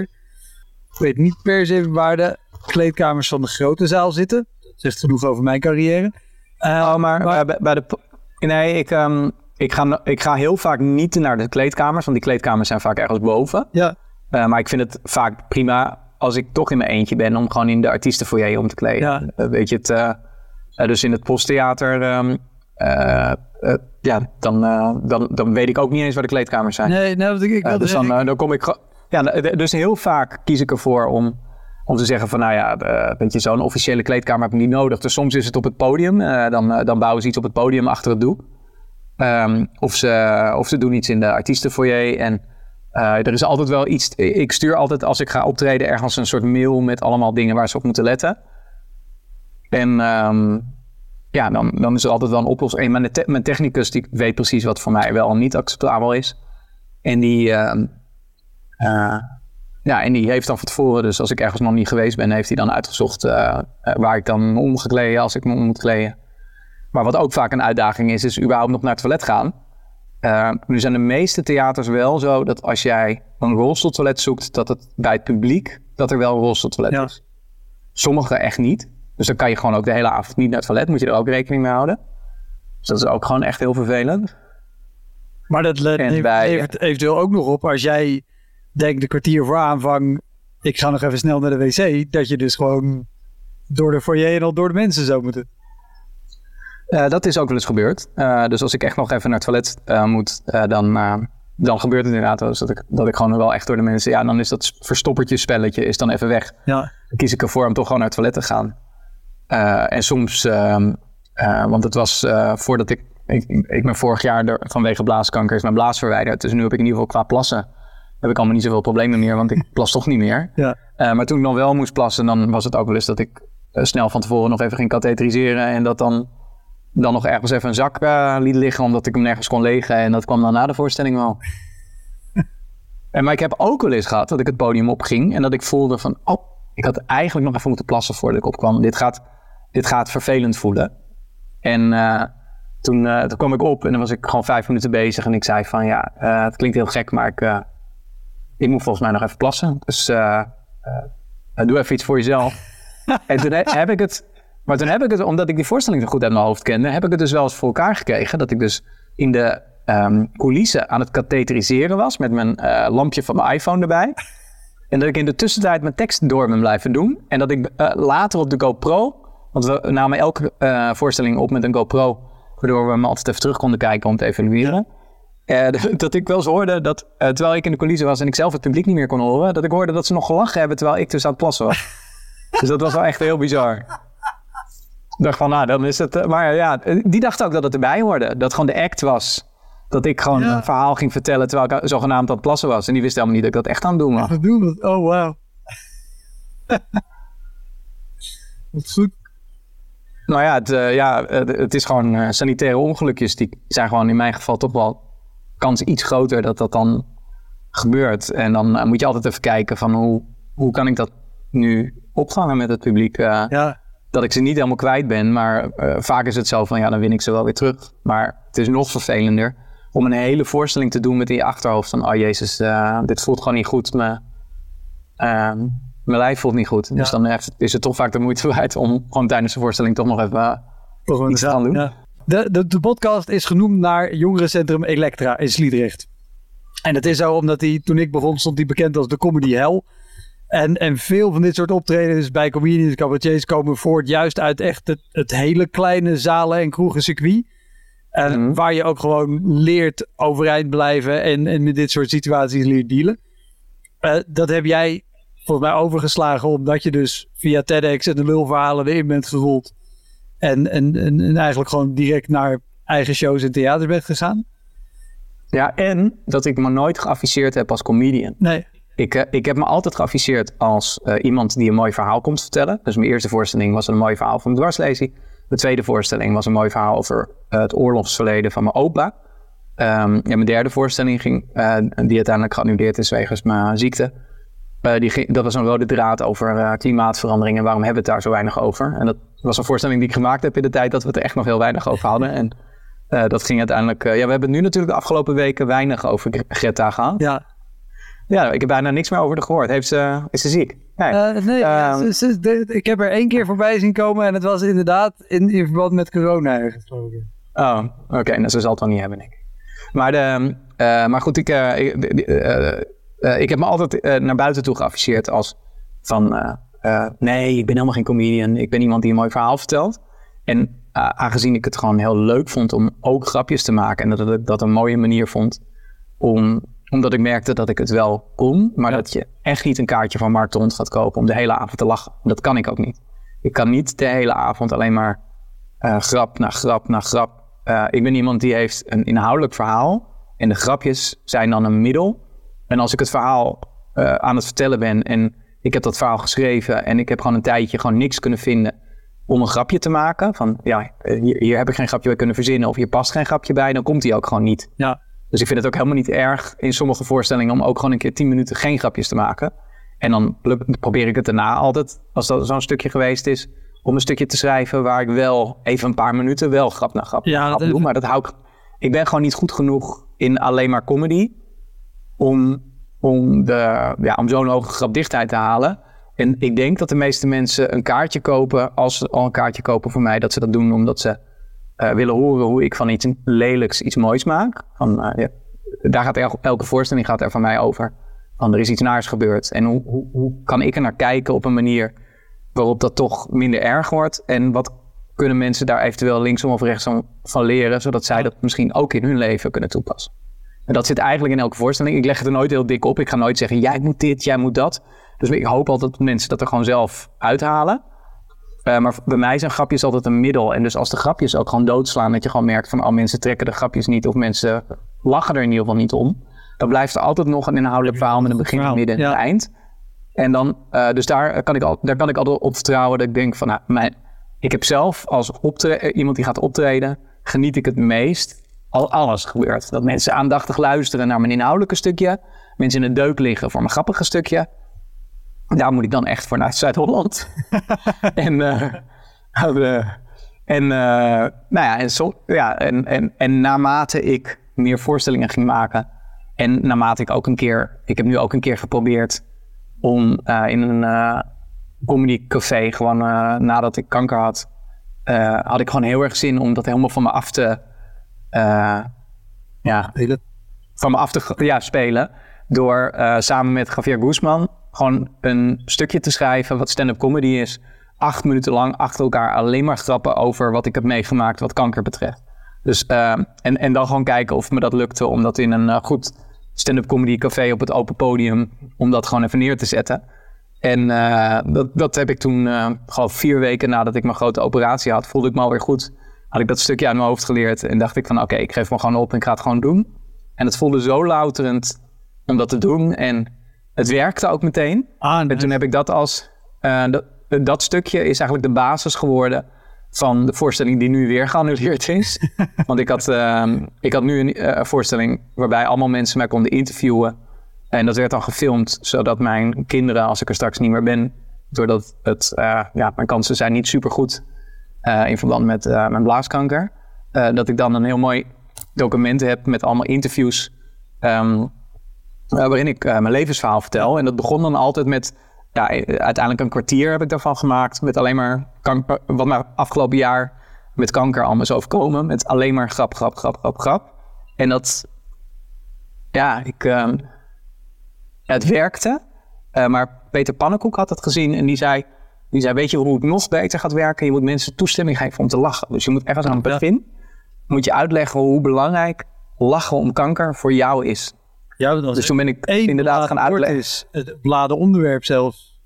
Ik weet niet per se waar de kleedkamers van de grote zaal zitten. Dat zegt genoeg over mijn carrière. Eh, Oh, maar, bij, bij de. Nee, ik, ehm, ik, ga, ik ga heel vaak niet naar de kleedkamers, want die kleedkamers zijn vaak ergens boven. Ja, Eh, maar ik vind het vaak prima als ik toch in mijn eentje ben om gewoon in de artiestenfoyer om te kleden. Ja. Eh, weet je het? eh, eh, dus in het posttheater, ehm, eh, eh, ja, dan, dan, dan weet ik ook niet eens waar de kleedkamers zijn. nee, ik, Eh, wilde dus dan, dan kom ik. Ja, d- dus heel vaak kies ik ervoor om, om te zeggen van, nou ja, weet je, zo'n officiële kleedkamer heb ik niet nodig. Dus soms is het op het podium. dan, dan bouwen ze iets op het podium achter het doek. Ehm, of, ze, of ze doen iets in de artiestenfoyer. En eh, er is altijd wel iets. Ik stuur altijd als ik ga optreden ergens een soort mail met allemaal dingen waar ze op moeten letten. En ehm, ja, dan, dan is er altijd wel een oplossing. Mijn, mijn technicus die weet precies wat voor mij wel en niet acceptabel is. En die, ehm, eh, ja, en die heeft dan van tevoren, dus als ik ergens nog niet geweest ben, heeft hij dan uitgezocht eh, waar ik dan om moet kleden als ik me om moet kleden. Maar wat ook vaak een uitdaging is, is überhaupt nog naar het toilet gaan. Eh, nu zijn de meeste theaters wel zo dat als jij een rolstoeltoilet zoekt, dat het bij het publiek, dat er wel een rolstoeltoilet Ja. is. Sommige echt niet. Dus dan kan je gewoon ook de hele avond niet naar het toilet. Moet je er ook rekening mee houden. Dus dat is ook gewoon echt heel vervelend. Maar dat levert, bij- eventueel ook nog op als jij denkt een kwartier voor aanvang, ik ga nog even snel naar de wc, dat je dus gewoon door de foyer en al door de mensen zou moeten. Eh, dat is ook wel eens gebeurd. Eh, dus als ik echt nog even naar het toilet eh, moet, dan, dan gebeurt het inderdaad dat ik, dat ik gewoon wel echt door de mensen... Ja, dan is dat verstoppertjespelletje is dan even weg. Ja, Dan kies ik ervoor om toch gewoon naar het toilet te gaan. En soms, ehm, eh, want het was voordat ik, ik... Ik ben vorig jaar door, vanwege blaaskanker is mijn blaas verwijderd. Dus nu heb ik in ieder geval qua plassen... heb ik allemaal niet zoveel problemen meer, want ik plas toch niet meer. ja. Maar toen ik dan wel moest plassen, dan was het ook wel eens dat ik snel van tevoren nog even ging katheteriseren. En dat dan, dan nog ergens even een zak eh, liet liggen, omdat ik hem nergens kon legen. En dat kwam dan na de voorstelling wel. en, maar ik heb ook wel eens gehad dat ik het podium opging en dat ik voelde van, oh, ik had eigenlijk nog even moeten plassen voordat ik opkwam. Dit gaat, dit gaat vervelend voelen. En eh, toen, eh, toen kwam ik op en dan was ik gewoon vijf minuten bezig. En ik zei van, ja, het klinkt heel gek, maar ik, ik moet volgens mij nog even plassen. Dus doe even iets voor jezelf. en toen he- heb ik het, maar toen heb ik het, omdat ik die voorstelling zo goed uit mijn hoofd kende, heb ik het dus wel eens voor elkaar gekregen. Dat ik dus in de coulissen aan het katheteriseren was met mijn eh, lampje van mijn iPhone erbij. En dat ik in de tussentijd mijn tekst door ben blijven doen. En dat ik eh, later op de GoPro, want we namen elke eh, voorstelling op met een GoPro, waardoor we hem altijd even terug konden kijken om te evalueren. dat ik wel eens hoorde dat, terwijl ik in de coulissen was en ik zelf het publiek niet meer kon horen, dat ik hoorde dat ze nog gelachen hebben terwijl ik dus aan het plassen was. dus dat was wel echt heel bizar. Dacht van, nou, dan is het... eh, Maar ja, die dacht ook dat het erbij hoorde. Dat gewoon de act was. Dat ik gewoon Ja. een verhaal ging vertellen terwijl ik zogenaamd aan het plassen was. En die wist helemaal niet dat ik dat echt aan het doen was. Wat doen? Oh, wauw. Wat goed. Nou ja, het, eh, ja, het, is gewoon eh, sanitaire ongelukjes. Die zijn gewoon in mijn geval toch wel kans iets groter dat dat dan gebeurt. En dan eh, moet je altijd even kijken van hoe, hoe kan ik dat nu opvangen met het publiek. eh, Ja, dat ik ze niet helemaal kwijt ben. Maar eh, vaak is het zo van ja, dan win ik ze wel weer terug. Maar het is nog vervelender om een hele voorstelling te doen met in je achterhoofd van oh jezus, eh, dit voelt gewoon niet goed. Me, ehm, mijn lijf voelt niet goed. Dus dan is het toch vaak de moeite waard om gewoon tijdens de voorstelling toch nog even eh, iets te gaan doen. Ja. De, de, de podcast is genoemd naar jongerencentrum Elektra in Sliedrecht. En dat is zo omdat hij, toen ik begon, stond hij bekend als de comedy hell. En, en veel van dit soort optredens bij comedians cabaretiers komen voort juist uit echt het, het hele kleine zalen- en kroegencircuit. En Mhm. waar je ook gewoon leert overeind blijven en, en met dit soort situaties leert dealen. Eh, dat heb jij volgens mij overgeslagen omdat je dus via TEDx en de lulverhalen erin bent gerold. En, en, en, en eigenlijk gewoon direct naar eigen shows en theaters bent gegaan? Ja, en dat ik me nooit geafficheerd heb als comedian. Nee. Ik, eh, ik heb me altijd geafficheerd als eh, iemand die een mooi verhaal komt vertellen. Dus mijn eerste voorstelling was een mooi verhaal van mijn dwarslesie. De tweede voorstelling was een mooi verhaal over eh, het oorlogsverleden van mijn opa. Ehm, en mijn derde voorstelling ging, eh, die uiteindelijk geannuleerd is wegens mijn ziekte. Die dat was een rode draad over klimaatverandering en waarom hebben we het daar zo weinig over. En dat was een voorstelling die ik gemaakt heb in de tijd dat we het er echt nog heel weinig over hadden. En dat ging uiteindelijk... ja, we hebben nu natuurlijk de afgelopen weken weinig over Gre- Greta gehad. Ja. Ja, ik heb bijna niks meer over haar gehoord. Heeft ze, is ze ziek? Nee. Eh, nee, Ehm, ze- ze- de- ik heb er één keer voorbij zien komen en het was inderdaad in, in verband met corona ergens. Oh, oké. nou, ze zal het wel niet hebben, ik. Maar, de, eh, maar goed, ik, eh, ik, ik heb me altijd naar buiten toe geafficheerd als van... nee, ik ben helemaal geen comedian. Ik ben iemand die een mooi verhaal vertelt. En aangezien ik het gewoon heel leuk vond om ook grapjes te maken... en dat ik dat een mooie manier vond om omdat ik merkte dat ik het wel kon, maar dat je echt niet een kaartje van Mark gaat kopen om de hele avond te lachen. Dat kan ik ook niet. Ik kan niet de hele avond alleen maar eh, grap na grap na grap. Eh, ik ben iemand die heeft een inhoudelijk verhaal en de grapjes zijn dan een middel. En als ik het verhaal eh, aan het vertellen ben en ik heb dat verhaal geschreven en ik heb gewoon een tijdje gewoon niks kunnen vinden om een grapje te maken. Van ja, hier, hier heb ik geen grapje bij kunnen verzinnen of hier past geen grapje bij, dan komt die ook gewoon niet. Ja. Dus ik vind het ook helemaal niet erg in sommige voorstellingen om ook gewoon een keer 10 minuten geen grapjes te maken. En dan probeer ik het daarna altijd, als dat zo'n stukje geweest is, om een stukje te schrijven waar ik wel even een paar minuten wel grap na grap, Ja, grap doe. Maar dat hou ik. Ik ben gewoon niet goed genoeg in alleen maar comedy om, om, de, ja, om zo'n hoge grapdichtheid te halen. En ik denk dat de meeste mensen een kaartje kopen, als ze al een kaartje kopen voor mij, dat ze dat doen omdat ze eh, willen horen hoe ik van iets lelijks iets moois maak. Van, eh, ja, daar gaat el- elke voorstelling gaat er van mij over. Van er is iets naars gebeurd. En hoe, hoe, hoe kan ik er naar kijken op een manier waarop dat toch minder erg wordt? En wat kunnen mensen daar eventueel linksom of rechtsom van leren, zodat zij dat misschien ook in hun leven kunnen toepassen? En dat zit eigenlijk in elke voorstelling. Ik leg het er nooit heel dik op. Ik ga nooit zeggen, jij moet dit, jij moet dat. Dus ik hoop altijd dat mensen dat er gewoon zelf uithalen. Eh, maar bij mij zijn grapjes altijd een middel. En dus als de grapjes ook gewoon doodslaan, dat je gewoon merkt van, oh mensen trekken de grapjes niet of mensen lachen er in ieder geval niet om. Dan blijft er altijd nog een inhoudelijk verhaal met een begin, een midden en ja. een eind. En dan, eh, dus daar kan, ik al, daar kan ik altijd op vertrouwen dat ik denk van, nou, mijn, ik heb zelf als eh, iemand die gaat optreden, geniet ik het meest als alles gebeurt. Dat mensen aandachtig luisteren naar mijn inhoudelijke stukje, mensen in de deuk liggen voor mijn grappige stukje. Daar moet ik dan echt voor naar Zuid-Holland. en, eh, en, eh, nou ja, en, zo, ja en, en, en naarmate ik meer voorstellingen ging maken. En naarmate ik ook een keer, ik heb nu ook een keer geprobeerd om eh, in een eh comedy café, gewoon nadat ik kanker had, had ik gewoon heel erg zin om dat helemaal van me af te, ja, Hele- van me af te ja, spelen. Door samen met Javier Guzman gewoon een stukje te schrijven wat stand-up comedy is. Acht minuten lang achter elkaar alleen maar grappen over wat ik heb meegemaakt wat kanker betreft. Dus, uh, en, en dan gewoon kijken of me dat lukte om dat in een uh, goed stand-up comedy café op het open podium, om dat gewoon even neer te zetten. En uh, dat, dat heb ik toen gewoon vier weken nadat ik mijn grote operatie had, voelde ik me alweer goed. Had ik dat stukje uit mijn hoofd geleerd en dacht ik van oké, ik geef me gewoon op en ik ga het gewoon doen. En het voelde zo louterend om dat te doen en het werkte ook meteen. Ah, En toen heb ik dat als, dat, dat stukje is eigenlijk de basis geworden van de voorstelling die nu weer geannuleerd is. Want ik had, uh, ik had nu een uh, voorstelling waarbij allemaal mensen mij konden interviewen. En dat werd dan gefilmd, zodat mijn kinderen, als ik er straks niet meer ben, doordat het, uh, ja, mijn kansen zijn niet super goed in verband met mijn blaaskanker, dat ik dan een heel mooi document heb met allemaal interviews. Um, waarin ik mijn levensverhaal vertel. En dat begon dan altijd met ja, uiteindelijk een kwartier heb ik daarvan gemaakt. Met alleen maar kanker, wat me afgelopen jaar met kanker allemaal is overkomen. Met alleen maar grap, grap, grap, grap, grap. En dat, ja, ik, uh, het werkte. Uh, maar Peter Pannenkoek had het gezien en die zei, die zei, weet je hoe het nog beter gaat werken? Je moet mensen toestemming geven om te lachen. Dus je moet ergens aan het begin, moet je uitleggen hoe belangrijk lachen om kanker voor jou is. Ja, dat dus toen ben ik inderdaad gaan uitleggen. is het bladen onderwerp zelfs.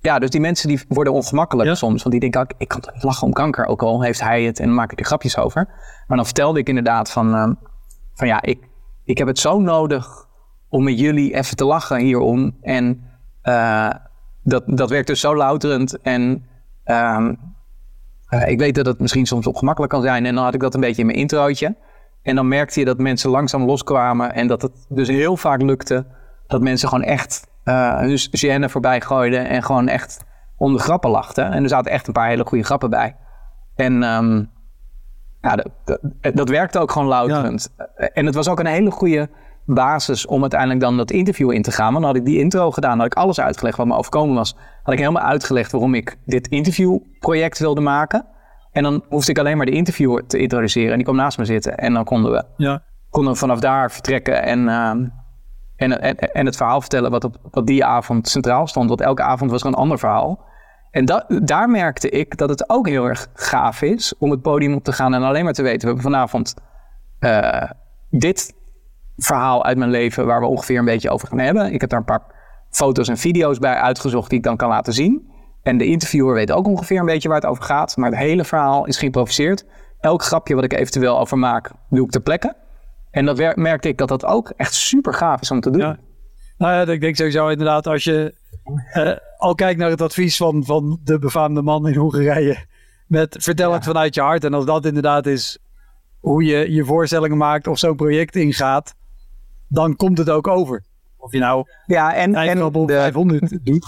Ja, dus die mensen die worden ongemakkelijk ja. soms. Want die denken, ik kan toch niet lachen om kanker. Ook al heeft hij het en dan maak ik er grapjes over. Maar dan vertelde ik inderdaad van, uh, van ja, ik, ik heb het zo nodig om met jullie even te lachen hierom. En uh, dat, dat werkt dus zo louterend. En uh, ik weet dat het misschien soms ongemakkelijk kan zijn. En dan had ik dat een beetje in mijn introotje. En dan merkte je dat mensen langzaam loskwamen en dat het dus heel vaak lukte dat mensen gewoon echt uh, hun gêne voorbij gooiden en gewoon echt om de grappen lachten. En er zaten echt een paar hele goede grappen bij. En um, ja, dat, dat, dat, werkte ook gewoon louterend. Ja. En het was ook een hele goede basis om uiteindelijk dan dat interview in te gaan. Want dan had ik die intro gedaan, had ik alles uitgelegd wat me overkomen was. Had ik helemaal uitgelegd waarom ik dit interviewproject wilde maken. En dan hoefde ik alleen maar de interviewer te introduceren. En die kwam naast me zitten. En dan konden we, ja. konden we vanaf daar vertrekken. En, uh, en, en, en, het verhaal vertellen wat op wat die avond centraal stond. Want elke avond was er een ander verhaal. En dat, daar merkte ik dat het ook heel erg gaaf is om het podium op te gaan. En alleen maar te weten, we hebben vanavond uh, dit verhaal uit mijn leven. Waar we ongeveer een beetje over gaan hebben. Ik heb daar een paar foto's en video's bij uitgezocht die ik dan kan laten zien. En de interviewer weet ook ongeveer een beetje waar het over gaat. Maar het hele verhaal is geïmproviseerd. Elk grapje wat ik eventueel over maak, doe ik ter plekke. En dat merkte ik dat dat ook echt super gaaf is om te doen. Ja. Nou ja, ik denk sowieso inderdaad als je uh, al kijkt naar het advies van, van de befaamde man in Hongarije. Met vertel het vanuit je hart. En als dat inderdaad is hoe je je voorstellingen maakt of zo'n project ingaat. Dan komt het ook over. Of je nou ja, en, en de, 500 doet.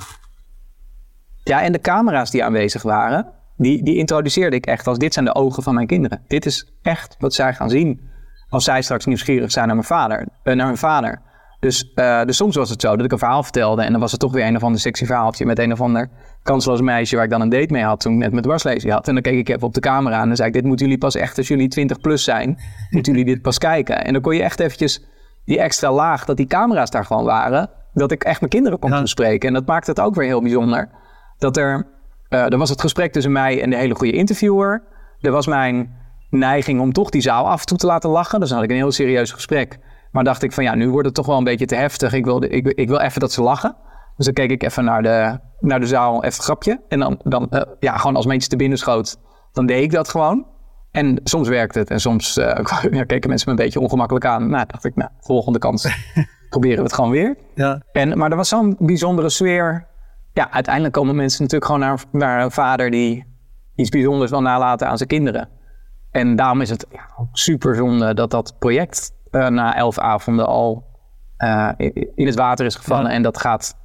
Ja, en de camera's die aanwezig waren, die, die introduceerde ik echt als dit zijn de ogen van mijn kinderen. Dit is echt wat zij gaan zien als zij straks nieuwsgierig zijn naar mijn vader, uh, naar hun vader. Dus, uh, dus soms was het zo dat ik een verhaal vertelde en dan was het toch weer een of ander sexy verhaaltje met een of ander kansloos meisje waar ik dan een date mee had toen ik net mijn dwarslezing had. En dan keek ik even op de camera en dan zei ik, dit moeten jullie pas echt als jullie 20 plus zijn, moeten jullie dit pas kijken. En dan kon je echt eventjes die extra laag, dat die camera's daar gewoon waren, dat ik echt mijn kinderen kon ja. spreken. En dat maakte het ook weer heel bijzonder dat er, uh, er was het gesprek tussen mij en de hele goede interviewer. Er was mijn neiging om toch die zaal af en toe te laten lachen. Dus dan had ik een heel serieus gesprek. Maar dacht ik van ja, nu wordt het toch wel een beetje te heftig. Ik wil, ik, ik wil even dat ze lachen. Dus dan keek ik even naar de, naar de zaal, even een grapje. En dan, dan uh, ja, gewoon als mensen te binnen schoot, dan deed ik dat gewoon. En soms werkte het en soms uh, ja, keken mensen me een beetje ongemakkelijk aan. Nou, dacht ik, nou, volgende kans proberen we het gewoon weer. Ja. En, maar er was zo'n bijzondere sfeer ja, uiteindelijk komen mensen natuurlijk gewoon naar, naar een vader die iets bijzonders wil nalaten aan zijn kinderen. En daarom is het ja, super zonde dat dat project uh, na elf avonden al uh, in het water is gevallen. Ja. En dat gaat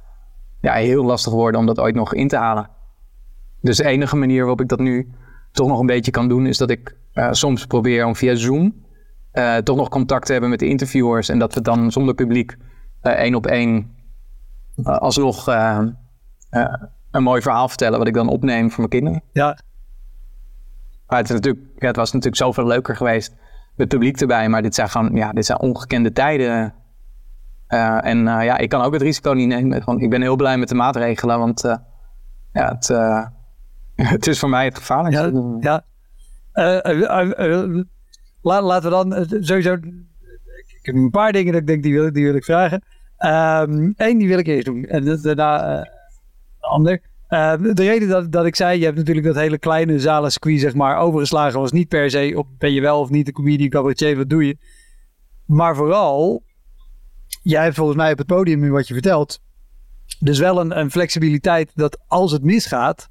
ja, heel lastig worden om dat ooit nog in te halen. Dus de enige manier waarop ik dat nu toch nog een beetje kan doen, is dat ik uh, soms probeer om via Zoom toch nog contact te hebben met de interviewers. En dat we dan zonder publiek één op één alsnog een mooi verhaal vertellen wat ik dan opneem voor mijn kinderen. Ja. Maar het, is natuurlijk, ja, het was natuurlijk zoveel leuker geweest met publiek erbij, maar dit zijn gewoon ja, dit zijn ongekende tijden. Uh, en uh, ja, ik kan ook het risico niet nemen. Gewoon, ik ben heel blij met de maatregelen, want uh, ja, het, het is voor mij het gevaarlijkste. Ja, ja. La, laten we dan eh, sowieso... Ik heb een paar dingen dat ik denk, die wil, die wil ik vragen. Eén, die wil ik eerst doen. En dat- daarna eh, ander. Eh, de reden dat, ik zei, je hebt natuurlijk dat hele kleine zalen squeeze, zeg maar, overgeslagen was niet per se op ben je wel of niet een comedian, cabaretier, wat doe je. Maar vooral, jij hebt volgens mij op het podium nu wat je vertelt, dus wel een, een flexibiliteit dat als het misgaat,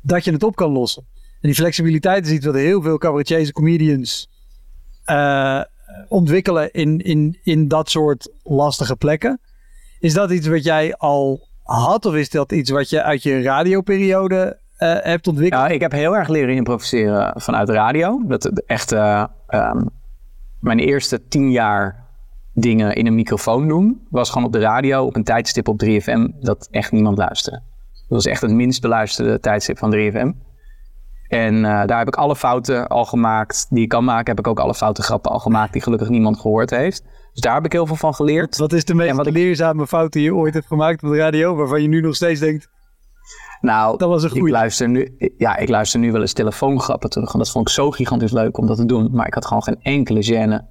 dat je het op kan lossen. En die flexibiliteit is iets wat heel veel cabaretiers en comedians eh, ontwikkelen in, in, in dat soort lastige plekken. Is dat iets wat jij al had of is dat iets wat je uit je radioperiode eh, hebt ontwikkeld? Ik heb heel erg leren improviseren vanuit radio. Dat het echt eh, ehm, mijn eerste tien jaar dingen in een microfoon doen, was gewoon op de radio op een tijdstip op 3FM dat echt niemand luisterde. Dat was echt het minst beluisterde tijdstip van 3FM. En eh, daar heb ik alle fouten al gemaakt die ik kan maken. Heb ik ook alle foute grappen al gemaakt die gelukkig niemand gehoord heeft. Dus daar heb ik heel veel van geleerd. Wat is de meest En wat ik- leerzame fout die je ooit hebt gemaakt op de radio, waarvan je nu nog steeds denkt, Nou, Dat was een ik goeie. luister, nu, ja, ik luister nu wel eens telefoongrappen terug. En dat vond ik zo gigantisch leuk om dat te doen. Maar ik had gewoon geen enkele gêne.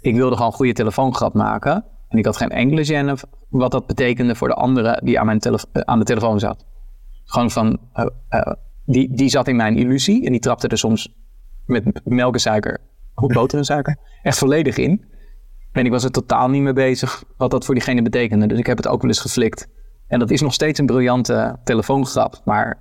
Ik wilde gewoon een goede telefoongrap maken. En ik had geen enkele gêne wat dat betekende voor de andere die aan, mijn eh, aan de telefoon zat. Gewoon van, eh, eh, die, die zat in mijn illusie. En die trapte er soms met melk en suiker, of boter en suiker, echt volledig in. En ik was er totaal niet mee bezig wat dat voor diegene betekende. Dus ik heb het ook wel eens geflikt. En dat is nog steeds een briljante telefoongrap. Maar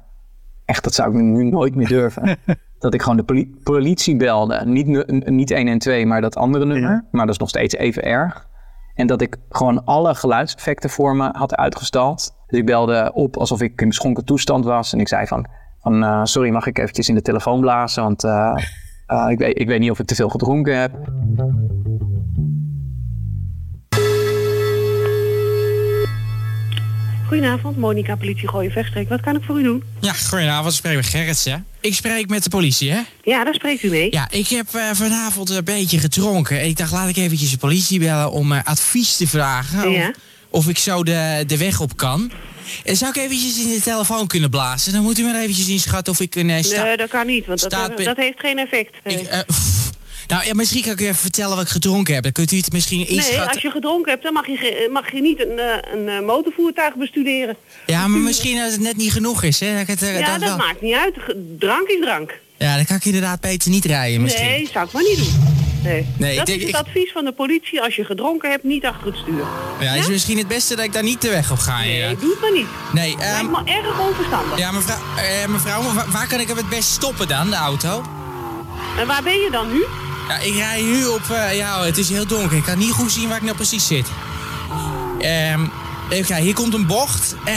echt, dat zou ik nu nooit meer durven. dat ik gewoon de poli- politie belde. Niet, niet 112, maar dat andere nummer. Maar dat is nog steeds even erg. En dat ik gewoon alle geluidseffecten voor me had uitgestald. Dus ik belde op alsof ik in beschonken toestand was. En ik zei van, van eh, sorry, mag ik eventjes in de telefoon blazen? Want eh, eh, ik, weet, ik weet niet of ik te veel gedronken heb. Goedenavond, Monica, politie Gooien Vechtstreek. Wat kan ik voor u doen? Ja, goedenavond. Ik spreek met Gerrits, hè? Ik spreek met de politie, hè? Ja, daar spreekt u mee. Ja, ik heb eh, vanavond een beetje gedronken. Ik dacht, laat ik eventjes de politie bellen om eh, advies te vragen. Ja. Of, of ik zo de, de weg op kan. En zou ik eventjes in de telefoon kunnen blazen? Dan moet u maar eventjes inschatten of ik een... eh, Nee, dat kan niet, want dat, eh, dat heeft geen effect. Eh, ik, eh. Nou, ja, misschien kan ik u even vertellen wat ik gedronken heb. Dan kunt u het misschien nee, inschatten. als je gedronken hebt, dan mag je, ge- mag je niet een, eh, een eh, motorvoertuig bestuderen. Ja, maar misschien als het net niet genoeg is, hè? Dat het, eh, Ja, dat dat wel- maakt niet uit. Drank is drank. Ja, dan kan ik inderdaad beter niet rijden misschien. Nee, zou ik maar niet doen. Nee. Nee, ik dat denk- is het advies van de politie. Als je gedronken hebt, niet achter het stuur. Ja, is misschien het beste dat ik daar niet de weg op ga. Nee, ja. doe het maar niet. Nee, ehm, Lijkt me erg onverstandig. Ja, mevrouw, eh, mevrouw waar, waar kan ik hem het best stoppen dan, de auto? En waar ben je dan nu? Ja, ik rij nu op... eh, ja, het is heel donker. Ik kan niet goed zien waar ik nou precies zit. Ehm even kijken, hier komt een bocht. Eh,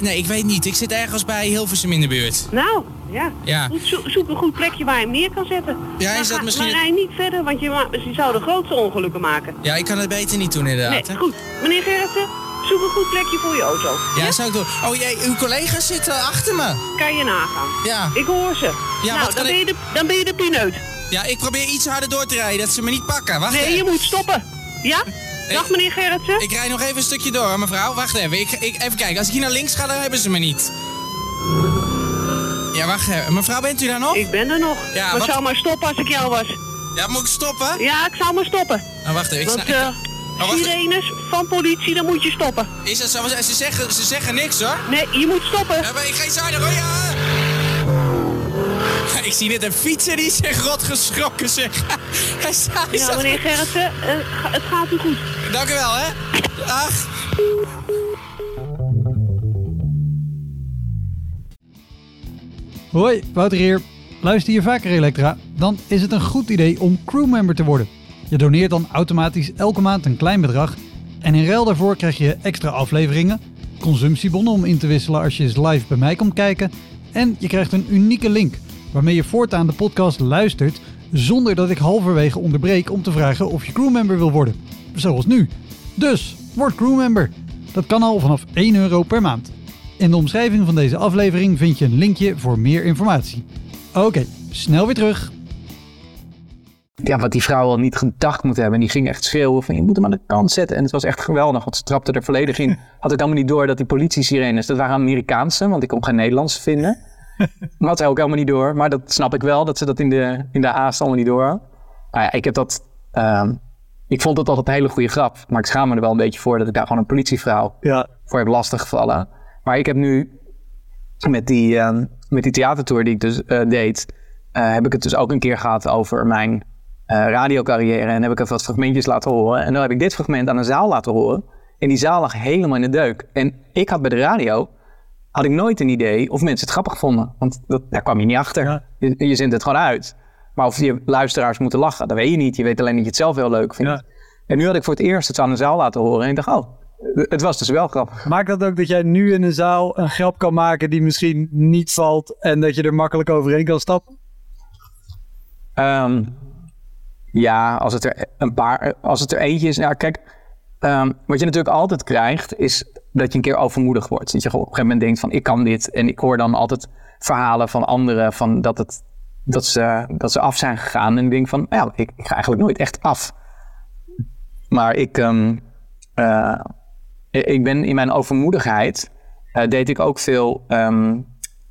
nee, ik weet niet. Ik zit ergens bij Hilversum in de buurt. Nou, ja. Ja. Goed, zo- zoek een goed plekje waar je hem neer kan zetten. Ja, is dat ga- misschien- Maar rij niet verder, want je, zou de grootste ongelukken maken. Ja, ik kan het beter niet doen inderdaad. Nee, hè? goed. Meneer Gerritsen, zoek een goed plekje voor je auto. Ja, zou ik doen. Oh, jij, uw collega's zitten achter me. Kan je nagaan. Ja. Ik hoor ze. Ja, nou, dan ben, je de, dan ben je de pineut. Ja, ik probeer iets harder door te rijden, dat ze me niet pakken. Wacht Nee, even. je moet stoppen. Ja? Dag meneer Gerritsen. Ik rij nog even een stukje door, mevrouw. Wacht even. Ik, ik, even kijken. Als ik hier naar links ga, dan hebben ze me niet. Ja, wacht even. Mevrouw, bent u daar nog? Ik ben er nog. Ja, maar wat- ik zou maar stoppen als ik jou was. Ja, moet ik stoppen? Ja, ik zou maar stoppen. Nou, wacht even. Ik Want Oh, sirenes van politie, dan moet je stoppen. Is dat zo? Ze zeggen, ze zeggen niks hoor. Nee, je moet stoppen. Ja, maar ik ga iets harder hoor, ja. Ja, Ik zie net een fietser die zich rot geschrokken zeg. Hij staat. hij Ja, staat- meneer Gerritsen, eh, het gaat u goed. Dank u wel hè. Dag. Hoi, Wouter hier. Luister je vaker Elektra? Dan is het een goed idee om crewmember te worden. Je doneert dan automatisch elke maand een klein bedrag en in ruil daarvoor krijg je extra afleveringen, consumptiebonnen om in te wisselen als je eens live bij mij komt kijken en je krijgt een unieke link waarmee je voortaan de podcast luistert zonder dat ik halverwege onderbreek om te vragen of je crewmember wil worden. Zoals nu. Dus, word crewmember. Dat kan al vanaf 1 euro per maand. In de omschrijving van deze aflevering vind je een linkje voor meer informatie. Oké, snel weer terug. Ja, wat die vrouw al niet gedacht moet hebben. En die ging echt schreeuwen van je moet hem aan de kant zetten. En het was echt geweldig, want ze trapte er volledig in. Had ik helemaal niet door dat die politie-sirenes, dat waren Amerikaanse, want ik kon geen Nederlands vinden. Had zij ook helemaal niet door. Maar dat snap ik wel, dat ze dat in de, in de haast allemaal niet door had. Nou ja, ik heb dat... ehm, ik vond het altijd een hele goede grap. Maar ik schaam me er wel een beetje voor dat ik daar gewoon een politievrouw Ja. voor heb lastiggevallen. Maar ik heb nu met die, ehm, met die theatertour die ik dus eh, deed, eh, heb ik het dus ook een keer gehad over mijn eh, radiocarrière. En heb ik even wat fragmentjes laten horen. En dan heb ik dit fragment aan een zaal laten horen. En die zaal lag helemaal in de deuk. En ik had bij de radio, had ik nooit een idee of mensen het grappig vonden. Want dat, daar kwam je niet achter. Ja. Je, je zendt het gewoon uit. Maar of je luisteraars moeten lachen, dat weet je niet. Je weet alleen dat je het zelf heel leuk vindt. Ja. En nu had ik voor het eerst het aan een zaal laten horen. En ik dacht, oh, het was dus wel grappig. Maakt dat ook dat jij nu in een zaal een grap kan maken die misschien niet valt en dat je er makkelijk overheen kan stappen? Ehm, ja, als het er een paar, als het er eentje is. Ja, kijk, ehm, wat je natuurlijk altijd krijgt, is dat je een keer overmoedig wordt. Dat je op een gegeven moment denkt van, ik kan dit. En ik hoor dan altijd verhalen van anderen van dat, het, dat, ze, dat ze af zijn gegaan. En ik denk van, ja, ik, ik ga eigenlijk nooit echt af. Maar ik, ehm, eh, ik ben in mijn overmoedigheid, eh, deed ik ook veel, ehm,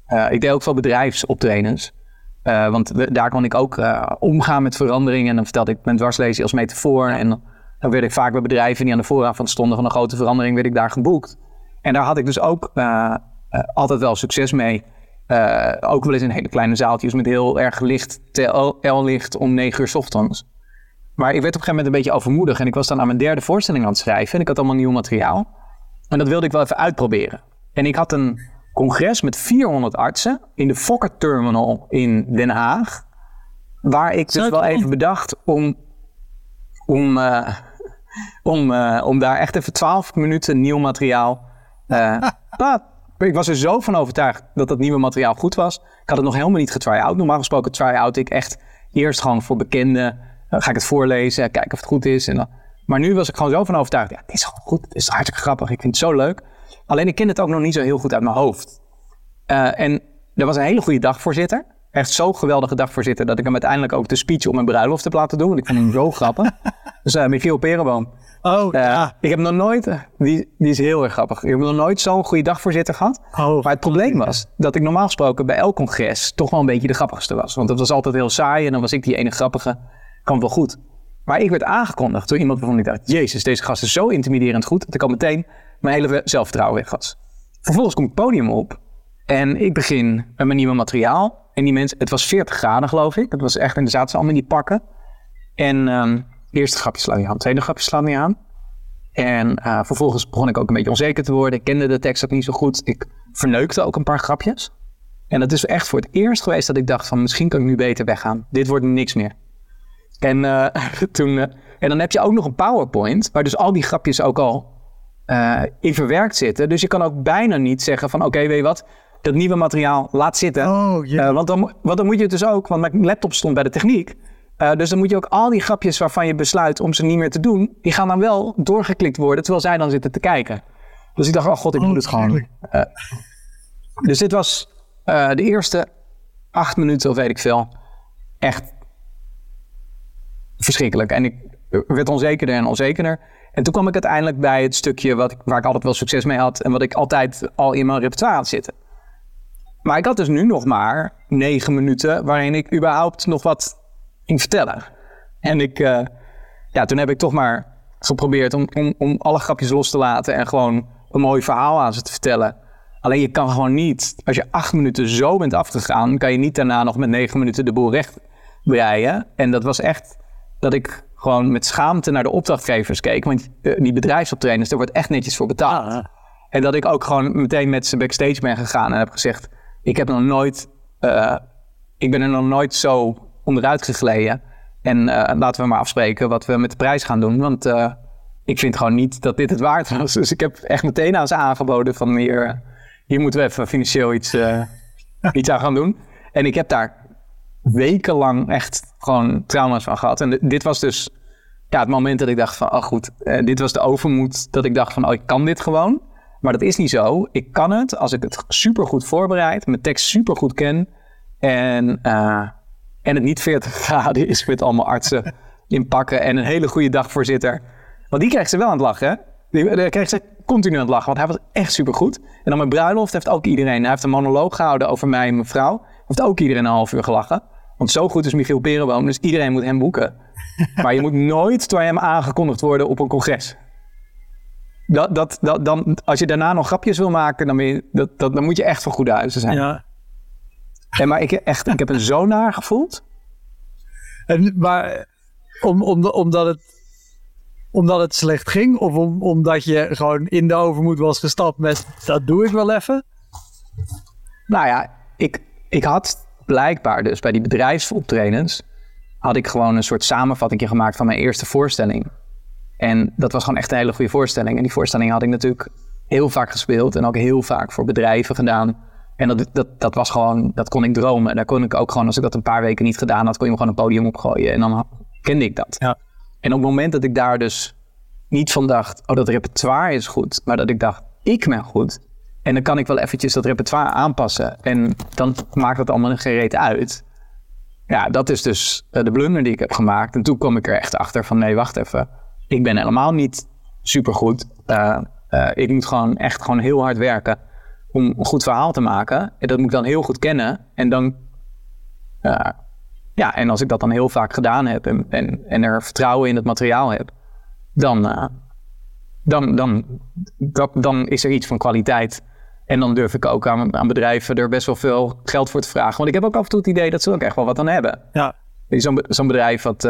eh, ik deed ook veel bedrijfsoptredens. Want we- daar kon ik ook omgaan met veranderingen. En dan vertelde ik mijn dwarslezen als metafoor. En dan, werd ik vaak bij bedrijven die aan de vooravond stonden van een grote verandering, werd ik daar geboekt. En daar had ik dus ook eh, eh, altijd wel succes mee. Eh, ook wel eens in hele kleine zaaltjes met heel erg licht TL-licht om negen uur 's ochtends. Maar ik werd op een gegeven moment een beetje overmoedig. En ik was dan aan mijn derde voorstelling aan het schrijven. En ik had allemaal nieuw materiaal. En dat wilde ik wel even uitproberen. En ik had een congres met 400 artsen in de Fokker Terminal in Den Haag. Waar ik dus wel even bedacht om, om, om, eh, om daar echt even 12 minuten nieuw materiaal. eh, nou, ik was er zo van overtuigd dat dat nieuwe materiaal goed was. Ik had het nog helemaal niet getry-out. Normaal gesproken try-out ik echt eerst gewoon voor bekenden. Dan ga ik het voorlezen, kijken of het goed is. En dan, maar nu was ik gewoon zo van overtuigd. Ja, het is gewoon goed. Het is hartstikke grappig. Ik vind het zo leuk. Alleen ik ken het ook nog niet zo heel goed uit mijn hoofd. Eh, en er was een hele goede dagvoorzitter. Echt zo'n geweldige dagvoorzitter dat ik hem uiteindelijk ook de speech op mijn bruiloft heb laten doen. Want ik vond hem zo grappig. Dus eh Michiel Perenboom. Oh, Eh, ja. Ik heb nog nooit, eh, die, die is heel erg grappig. Ik heb nog nooit zo'n goede dagvoorzitter gehad. Oh, Maar het probleem was dat ik normaal gesproken bij elk congres toch wel een beetje de grappigste was. Want dat was altijd heel saai en dan was ik die ene grappige. Kwam wel goed. Maar ik werd aangekondigd door iemand waarvan ik dacht... Jezus, deze gast is zo intimiderend goed... dat ik al meteen mijn hele zelfvertrouwen weg was. Vervolgens kom ik het podium op en ik begin met mijn nieuwe materiaal. En die mensen, het was 40 graden geloof ik. Het was echt, en er zaten ze allemaal in die pakken. En ehm eerste grapje slaan niet aan, tweede grapje slaan niet aan. En eh, vervolgens begon ik ook een beetje onzeker te worden. Ik kende de tekst ook niet zo goed. Ik verneukte ook een paar grapjes. En dat is echt voor het eerst geweest dat ik dacht van misschien kan ik nu beter weggaan. Dit wordt niks meer. En, eh, toen, eh, en dan heb je ook nog een PowerPoint waar dus al die grapjes ook al in verwerkt zitten. Dus je kan ook bijna niet zeggen van oké, weet je wat, dat nieuwe materiaal laat zitten. Oh. Eh, want, dan, want dan moet je het dus ook, want mijn laptop stond bij de techniek. Eh, dus dan moet je ook al die grapjes waarvan je besluit om ze niet meer te doen, die gaan dan wel doorgeklikt worden terwijl zij dan zitten te kijken. Dus ik dacht, oh god, ik moet het gewoon. Eh, dus dit was de eerste acht minuten of weet ik veel. Echt verschrikkelijk. En ik werd onzekerder en onzekerder. En toen kwam ik uiteindelijk bij het stukje wat ik, waar ik altijd wel succes mee had. En wat ik altijd al in mijn repertoire had zitten. Maar ik had dus nu nog maar negen minuten waarin ik überhaupt nog wat ging vertellen. En ik, eh, ja, toen heb ik toch maar geprobeerd om, om, om alle grapjes los te laten en gewoon een mooi verhaal aan ze te vertellen. Alleen je kan gewoon niet, als je acht minuten zo bent afgegaan, kan je niet daarna nog met negen minuten de boel recht breien. En dat was echt dat ik gewoon met schaamte naar de opdrachtgevers keek. Want eh, die bedrijfsoptrainers, daar wordt echt netjes voor betaald. En dat ik ook gewoon meteen met ze backstage ben gegaan en heb gezegd: Ik heb nog nooit, eh, ik ben er nog nooit zo onderuit gegleden. En eh, laten we maar afspreken wat we met de prijs gaan doen. Want eh, ik vind gewoon niet dat dit het waard was. Dus ik heb echt meteen aan ze aangeboden: van hier, hier moeten we even financieel iets, iets aan gaan doen. En ik heb daar wekenlang echt gewoon trauma's van gehad. En dit was dus ja, het moment dat ik dacht van, oh goed, eh, dit was de overmoed dat ik dacht van, oh ik kan dit gewoon. Maar dat is niet zo. Ik kan het als ik het super goed voorbereid, mijn tekst super goed ken en, eh, en het niet 40 graden is met allemaal artsen in pakken en een hele goede dagvoorzitter. Want die krijgt ze wel aan het lachen, hè? Die, die kreeg ze continu aan het lachen, want hij was echt super goed. En dan mijn bruiloft heeft ook iedereen, hij heeft een monoloog gehouden over mij en mijn vrouw. Heeft ook iedereen een half uur gelachen. Want zo goed is Michiel Perenboom, dus iedereen moet hem boeken. maar je moet nooit door hem aangekondigd worden op een congres. Dat, dat, dat, dan, als je daarna nog grapjes wil maken, dan, je, dat, dat, dan moet je echt van goede huizen zijn. Ja. En maar ik, echt, ik heb een zo naar gevoeld. En, maar om, om, omdat, het, omdat het slecht ging? Of om, omdat je gewoon in de overmoed was gestapt met dat doe ik wel even? Nou ja, ik, ik had blijkbaar dus bij die bedrijfsoptredens... had ik gewoon een soort samenvatting gemaakt van mijn eerste voorstelling. En dat was gewoon echt een hele goede voorstelling. En die voorstelling had ik natuurlijk heel vaak gespeeld... en ook heel vaak voor bedrijven gedaan... En dat, dat, dat was gewoon, dat kon ik dromen. En daar kon ik ook gewoon, als ik dat een paar weken niet gedaan had, kon je me gewoon een podium opgooien. En dan kende ik dat. Ja. En op het moment dat ik daar dus niet van dacht, oh dat repertoire is goed. Maar dat ik dacht, ik ben goed. En dan kan ik wel eventjes dat repertoire aanpassen. En dan maakt het allemaal geen reet uit. Ja, dat is dus eh, de blunder die ik heb gemaakt. En toen kwam ik er echt achter van, nee, wacht even. Ik ben helemaal niet supergoed. Eh ik moet gewoon echt gewoon heel hard werken om een goed verhaal te maken. En dat moet ik dan heel goed kennen. En dan, eh, ja, en als ik dat dan heel vaak gedaan heb en, en, en er vertrouwen in het materiaal heb, dan, dan, dan, dat, dan is er iets van kwaliteit. En dan durf ik ook aan, aan bedrijven er best wel veel geld voor te vragen. Want ik heb ook af en toe het idee dat ze ook echt wel wat aan hebben. Ja. Zo'n be- zo'n bedrijf wat,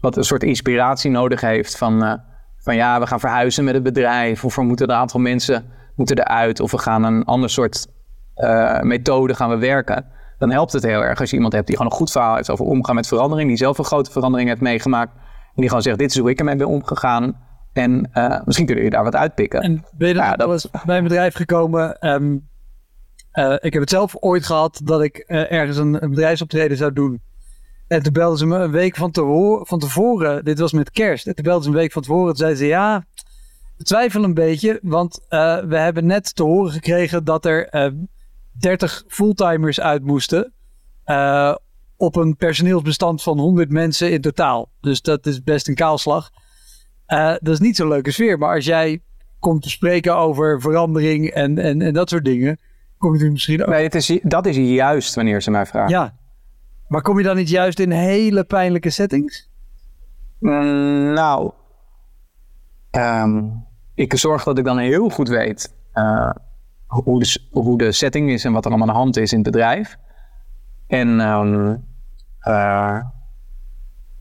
wat een soort inspiratie nodig heeft van, eh, van ja, we gaan verhuizen met het bedrijf. Of er moeten een aantal mensen moeten eruit. Of we gaan een ander soort eh, methode gaan we werken. Dan helpt het heel erg als je iemand hebt die gewoon een goed verhaal heeft over omgaan met verandering. Die zelf een grote verandering heeft meegemaakt. En die gewoon zegt, dit is hoe ik ermee ben omgegaan. En eh, misschien kunnen jullie daar wat uitpikken. En ben je dan Ja, dat- eens bij een bedrijf gekomen? ehm, eh, ik heb het zelf ooit gehad dat ik ergens een, een bedrijfsoptreden zou doen. En toen belden ze me een week van, te van tevoren. Dit was met kerst. En toen belden ze een week van tevoren. Toen zeiden ze ja, we twijfelen een beetje. Want eh, we hebben net te horen gekregen dat er eh 30 fulltimers uit moesten. eh, op een personeelsbestand van 100 mensen in totaal. Dus dat is best een kaalslag. Dat is niet zo'n leuke sfeer. Maar als jij komt te spreken over verandering en, en, en dat soort dingen, kom je misschien ook. Nee, het is, dat is juist wanneer ze mij vragen. Ja. Maar kom je dan niet juist in hele pijnlijke settings? Mm, nou, ehm, ik zorg dat ik dan heel goed weet eh, hoe, de, hoe de setting is en wat er allemaal aan de hand is in het bedrijf. En ehm, eh,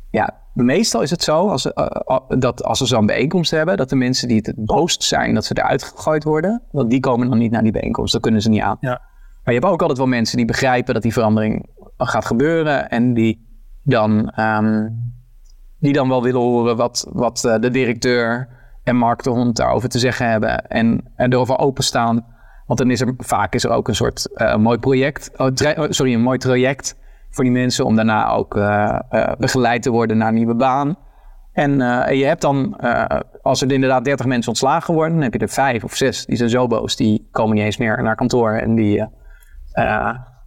ja, meestal is het zo als, eh, dat als we zo'n bijeenkomst hebben, dat de mensen die het boosst zijn dat ze eruit gegooid worden, want die komen dan niet naar die bijeenkomst, dat kunnen ze niet aan. Ja. Maar je hebt ook altijd wel mensen die begrijpen dat die verandering gaat gebeuren en die dan, ehm, die dan wel willen horen wat, wat eh, de directeur en Mark de Hond daarover te zeggen hebben en, en erover openstaan. Want dan is er vaak is er ook een soort eh, mooi project, oh, oh, sorry, een mooi traject voor die mensen om daarna ook eh, begeleid te worden naar een nieuwe baan. En, je hebt dan, als er inderdaad 30 mensen ontslagen worden, dan heb je er vijf of zes die zijn zo boos, die komen niet eens meer naar kantoor en die,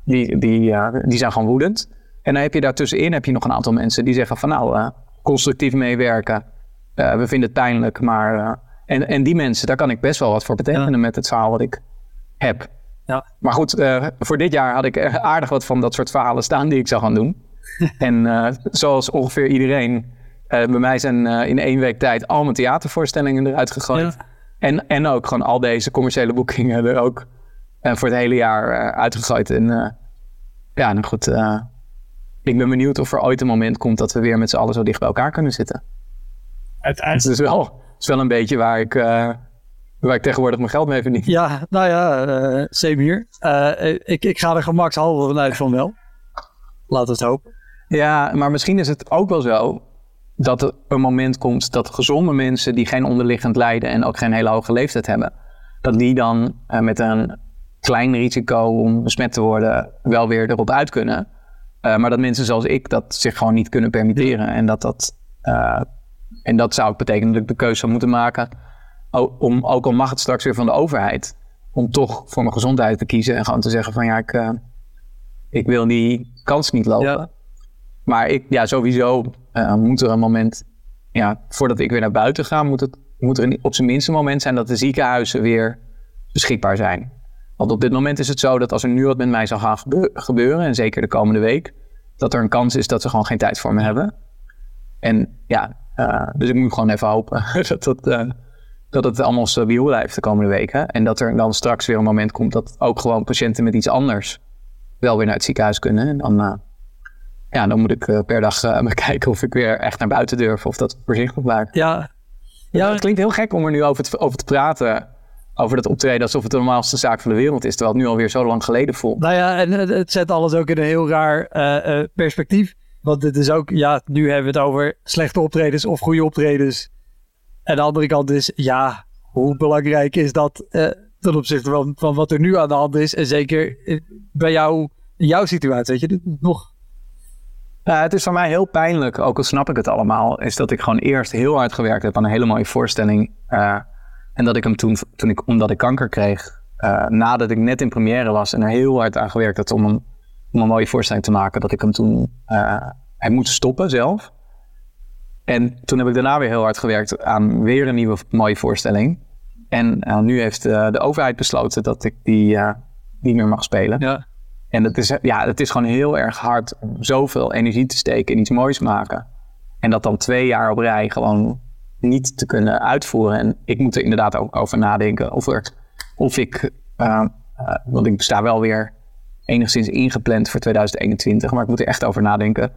die, die, die zijn gewoon woedend. En dan heb je daartussenin heb je nog een aantal mensen die zeggen van nou, eh, constructief meewerken. Eh, we vinden het pijnlijk, maar... eh, en, en die mensen, daar kan ik best wel wat voor betekenen met het verhaal wat ik heb. Ja. Maar goed, voor dit jaar had ik aardig wat van dat soort verhalen staan die ik zou gaan doen. en zoals ongeveer iedereen, bij mij zijn in één week tijd al mijn theatervoorstellingen eruit gegooid. Ja. En, en ook gewoon al deze commerciële boekingen er ook eh, voor het hele jaar eh, uitgegooid. En eh, ja, nou goed, eh, ik ben benieuwd of er ooit een moment komt dat we weer met z'n allen zo dicht bij elkaar kunnen zitten. Uiteindelijk. Het is wel, het is wel een beetje waar ik, eh, waar ik tegenwoordig mijn geld mee verdien. Ja, nou ja, eh same hier. Eh, ik, ik ga er gemakshalve vanuit van wel. Laten we het hopen. Ja, maar misschien is het ook wel zo dat er een moment komt dat gezonde mensen die geen onderliggend lijden en ook geen hele hoge leeftijd hebben, dat die dan eh, met een klein risico om besmet te worden wel weer erop uit kunnen. Eh, maar dat mensen zoals ik dat zich gewoon niet kunnen permitteren. En dat dat, eh, en dat zou betekenen dat ik de keuze zou moeten maken, om, ook al mag het straks weer van de overheid, om toch voor mijn gezondheid te kiezen en gewoon te zeggen van ja, ik, eh, ik wil die kans niet lopen. Ja. Maar ik, ja, sowieso moet er een moment, ja, voordat ik weer naar buiten ga, moet, het, moet er een- op zijn minst een moment zijn dat de ziekenhuizen weer beschikbaar zijn. Want op dit moment is het zo dat als er nu wat met mij zou gaan gebe- gebeuren, en zeker de komende week, dat er een kans is dat ze gewoon geen tijd voor me hebben. En ja, eh, dus ik moet gewoon even hopen dat, dat, eh, dat het allemaal stabiel blijft de komende weken. En dat er dan straks weer een moment komt dat ook gewoon patiënten met iets anders wel weer naar het ziekenhuis kunnen. En dan, eh, ja, dan moet ik per dag bekijken of ik weer echt naar buiten durf of dat voorzichtig blijft. Ja, Ja, het klinkt heel gek om er nu over te, over te praten. Over dat optreden alsof het de normaalste zaak van de wereld is. Terwijl het nu alweer zo lang geleden voelt. Nou ja, en het, het zet alles ook in een heel raar eh, eh, perspectief. Want het is ook, ja, nu hebben we het over slechte optredens of goede optredens. En de andere kant is, ja, hoe belangrijk is dat eh, ten opzichte van, van wat er nu aan de hand is? En zeker eh, bij jou, in jouw situatie, weet je, dit nog... Het is voor mij heel pijnlijk, ook al snap ik het allemaal, is dat ik gewoon eerst heel hard gewerkt heb aan een hele mooie voorstelling. eh, en dat ik hem toen, toen ik, omdat ik kanker kreeg, eh, nadat ik net in première was en er heel hard aan gewerkt had om een, om een mooie voorstelling te maken, dat ik hem toen eh, heb moeten stoppen zelf. En toen heb ik daarna weer heel hard gewerkt aan weer een nieuwe mooie voorstelling. En eh, nu heeft de overheid besloten dat ik die niet meer mag spelen. Ja. En het is, ja, het is gewoon heel erg hard om zoveel energie te steken in iets moois maken. En dat dan twee jaar op rij gewoon niet te kunnen uitvoeren. En ik moet er inderdaad ook over nadenken of, of ik, uh, uh, want ik sta wel weer enigszins ingepland voor 2021, maar ik moet er echt over nadenken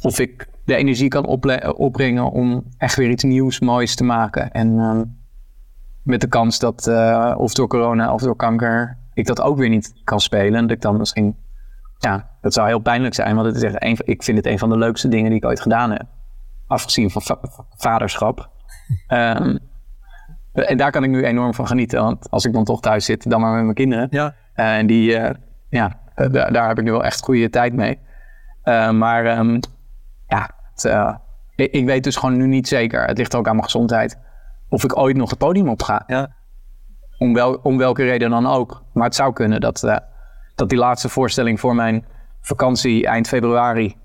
of ik de energie kan opbrengen om echt weer iets nieuws, moois te maken. En uh, met de kans dat, uh, of door corona of door kanker, ik dat ook weer niet kan spelen. En dat ik dan misschien, ja, dat zou heel pijnlijk zijn, want het is echt een, ik vind het een van de leukste dingen die ik ooit gedaan heb. Afgezien van va vaderschap. Um, en daar kan ik nu enorm van genieten, want als ik dan toch thuis zit, dan maar met mijn kinderen. Ja. Uh, en die, uh, ja, daar, daar heb ik nu wel echt goede tijd mee. Uh, maar um, ja, het, ik, ik, weet dus gewoon nu niet zeker. Het ligt ook aan mijn gezondheid. Of ik ooit nog het podium op ga. Ja. Om, wel, om welke reden dan ook. Maar het zou kunnen dat, dat die laatste voorstelling voor mijn vakantie eind februari.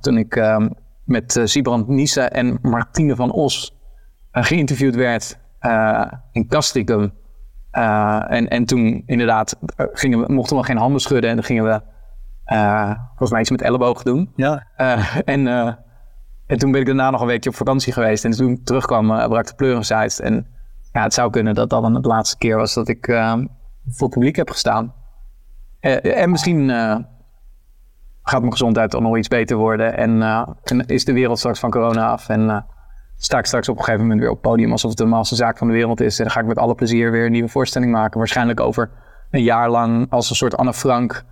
Toen ik uh, met Sibrand Niese en Martine van Os geïnterviewd werd in Castricum. en, en toen inderdaad gingen we, mochten we geen handen schudden en dan gingen we volgens mij iets met ellebogen doen. Ja. en, en toen ben ik daarna nog een weekje op vakantie geweest. En toen ik terugkwam, brak de pleuris uit. En ja, het zou kunnen dat dat dan de laatste keer was dat ik voor het publiek heb gestaan. Uh, en misschien uh, gaat mijn gezondheid dan nog iets beter worden. En, en, is de wereld straks van corona af. En sta ik straks op een gegeven moment weer op het podium alsof het de normaalste zaak van de wereld is. En dan ga ik met alle plezier weer een nieuwe voorstelling maken. Waarschijnlijk over een jaar lang als een soort Anne Frank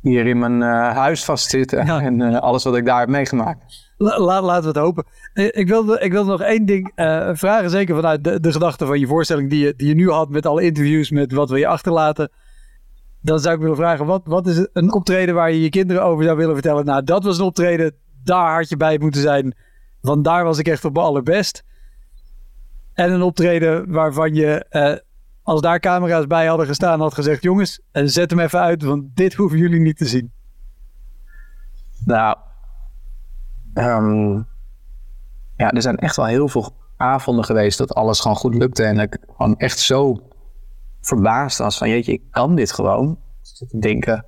hier in mijn huis vastzitten. Ja. En alles wat ik daar heb meegemaakt. La, laten we het hopen. Ik wilde, ik wilde nog één ding uh, vragen, zeker vanuit de, de gedachte van je voorstelling die je, die je nu had met alle interviews, met wat wil je achterlaten. Dan zou ik willen vragen, wat, wat is een optreden waar je je kinderen over zou willen vertellen? Nou, dat was een optreden, daar had je bij moeten zijn, want daar was ik echt op mijn allerbest. En een optreden waarvan je, uh, als daar camera's bij hadden gestaan, had gezegd, jongens, zet hem even uit, want dit hoeven jullie niet te zien. Nou, Um, ja, er zijn echt wel heel veel avonden geweest dat alles gewoon goed lukte. En ik gewoon echt zo verbaasd was van jeetje, ik kan dit gewoon. Denken,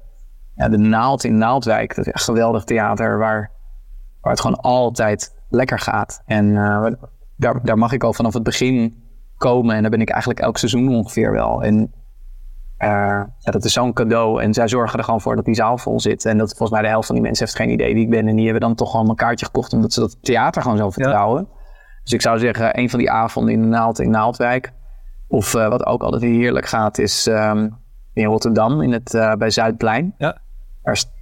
ja, de Naald in Naaldwijk, dat is echt geweldig theater waar, waar het gewoon altijd lekker gaat. En uh, daar, daar mag ik al vanaf het begin komen en daar ben ik eigenlijk elk seizoen ongeveer wel. En uh, ja, dat is zo'n cadeau. En zij zorgen er gewoon voor dat die zaal vol zit. En dat volgens mij de helft van die mensen heeft geen idee wie ik ben. En die hebben dan toch gewoon een kaartje gekocht omdat ze dat theater gewoon zo vertrouwen. Ja. Dus ik zou zeggen, een van die avonden in de Naald in Naaldwijk. Of uh, wat ook altijd heerlijk gaat, is um, in Rotterdam in het, uh, bij Zuidplein. Ja.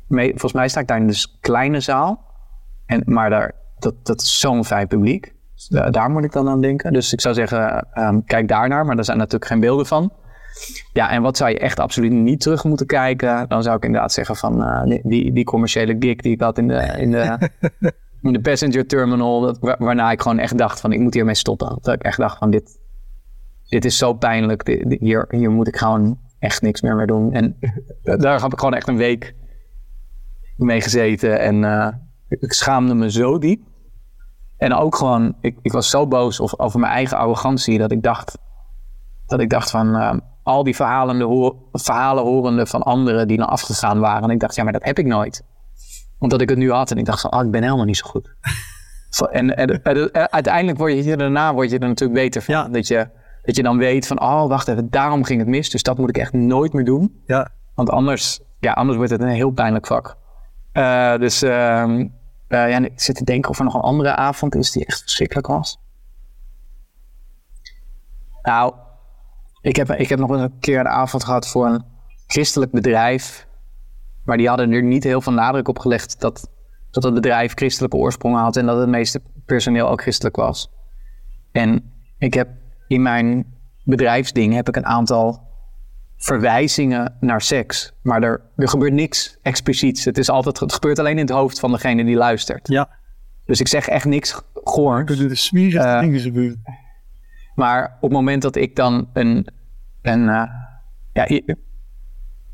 Mee, volgens mij sta ik daar in de kleine zaal. En, maar daar, dat, dat is zo'n fijn publiek. Dus daar moet ik dan aan denken. Dus ik zou zeggen, um, kijk daar naar. Maar daar zijn natuurlijk geen beelden van. Ja, en wat zou je echt absoluut niet terug moeten kijken? Dan zou ik inderdaad zeggen van uh, die, die commerciële gig die ik had in de, in de, in de passenger terminal. Dat, waarna ik gewoon echt dacht van ik moet hiermee stoppen. Dat ik echt dacht van dit, dit is zo pijnlijk. Dit, dit, hier, hier moet ik gewoon echt niks meer mee doen. En daar heb ik gewoon echt een week mee gezeten. En uh, ik schaamde me zo diep. En ook gewoon, ik, ik was zo boos over, over mijn eigen arrogantie dat ik dacht, dat ik dacht van, uh, al die verhalen, hoor, verhalen horende van anderen die dan afgegaan waren. En ik dacht, ja, maar dat heb ik nooit. Omdat ik het nu had en ik dacht van, ah, ik ben helemaal niet zo goed. Zo, En, en, uiteindelijk word je daarna word je er natuurlijk beter van. Ja. Dat, je, dat je dan weet van, oh wacht even, daarom ging het mis. Dus dat moet ik echt nooit meer doen. Ja. Want anders, ja, anders wordt het een heel pijnlijk vak. Eh, dus ehm, eh, ja, ik zit te denken of er nog een andere avond is die echt verschrikkelijk was. Nou, ik heb, ik heb nog een keer een avond gehad voor een christelijk bedrijf. Maar die hadden er niet heel veel nadruk op gelegd dat, dat het bedrijf christelijke oorsprong had en dat het meeste personeel ook christelijk was. En ik heb in mijn bedrijfsding heb ik een aantal verwijzingen naar seks. Maar er, er gebeurt niks expliciets. Het, is altijd, het gebeurt alleen in het hoofd van degene die luistert. Ja. Dus ik zeg echt niks goors. Kunnen de dingen gebeuren. Maar op het moment dat ik dan een, een eh, ja,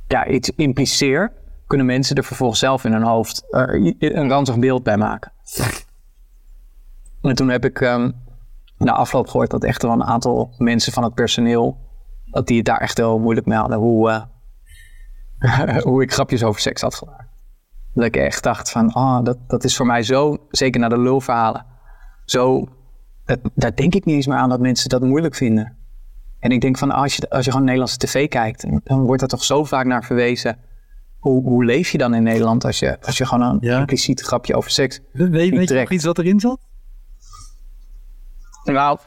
ja, iets impliceer, kunnen mensen er vervolgens zelf in hun hoofd een ranzig beeld bij maken. En toen heb ik ehm, na afloop gehoord dat echt wel een aantal mensen van het personeel, dat die het daar echt heel moeilijk mee hadden, hoe, eh, hoe ik grapjes over seks had gemaakt. Dat ik echt dacht van, ah, dat, dat is voor mij zo, zeker naar de lulverhalen, zo dat, daar denk ik niet eens meer aan dat mensen dat moeilijk vinden. En ik denk van als je, als je gewoon Nederlandse tv kijkt, dan wordt er toch zo vaak naar verwezen. Hoe, hoe leef je dan in Nederland als je, als je gewoon een Ja. impliciet grapje over seks. Weet, weet je nog iets wat erin zat? Nou,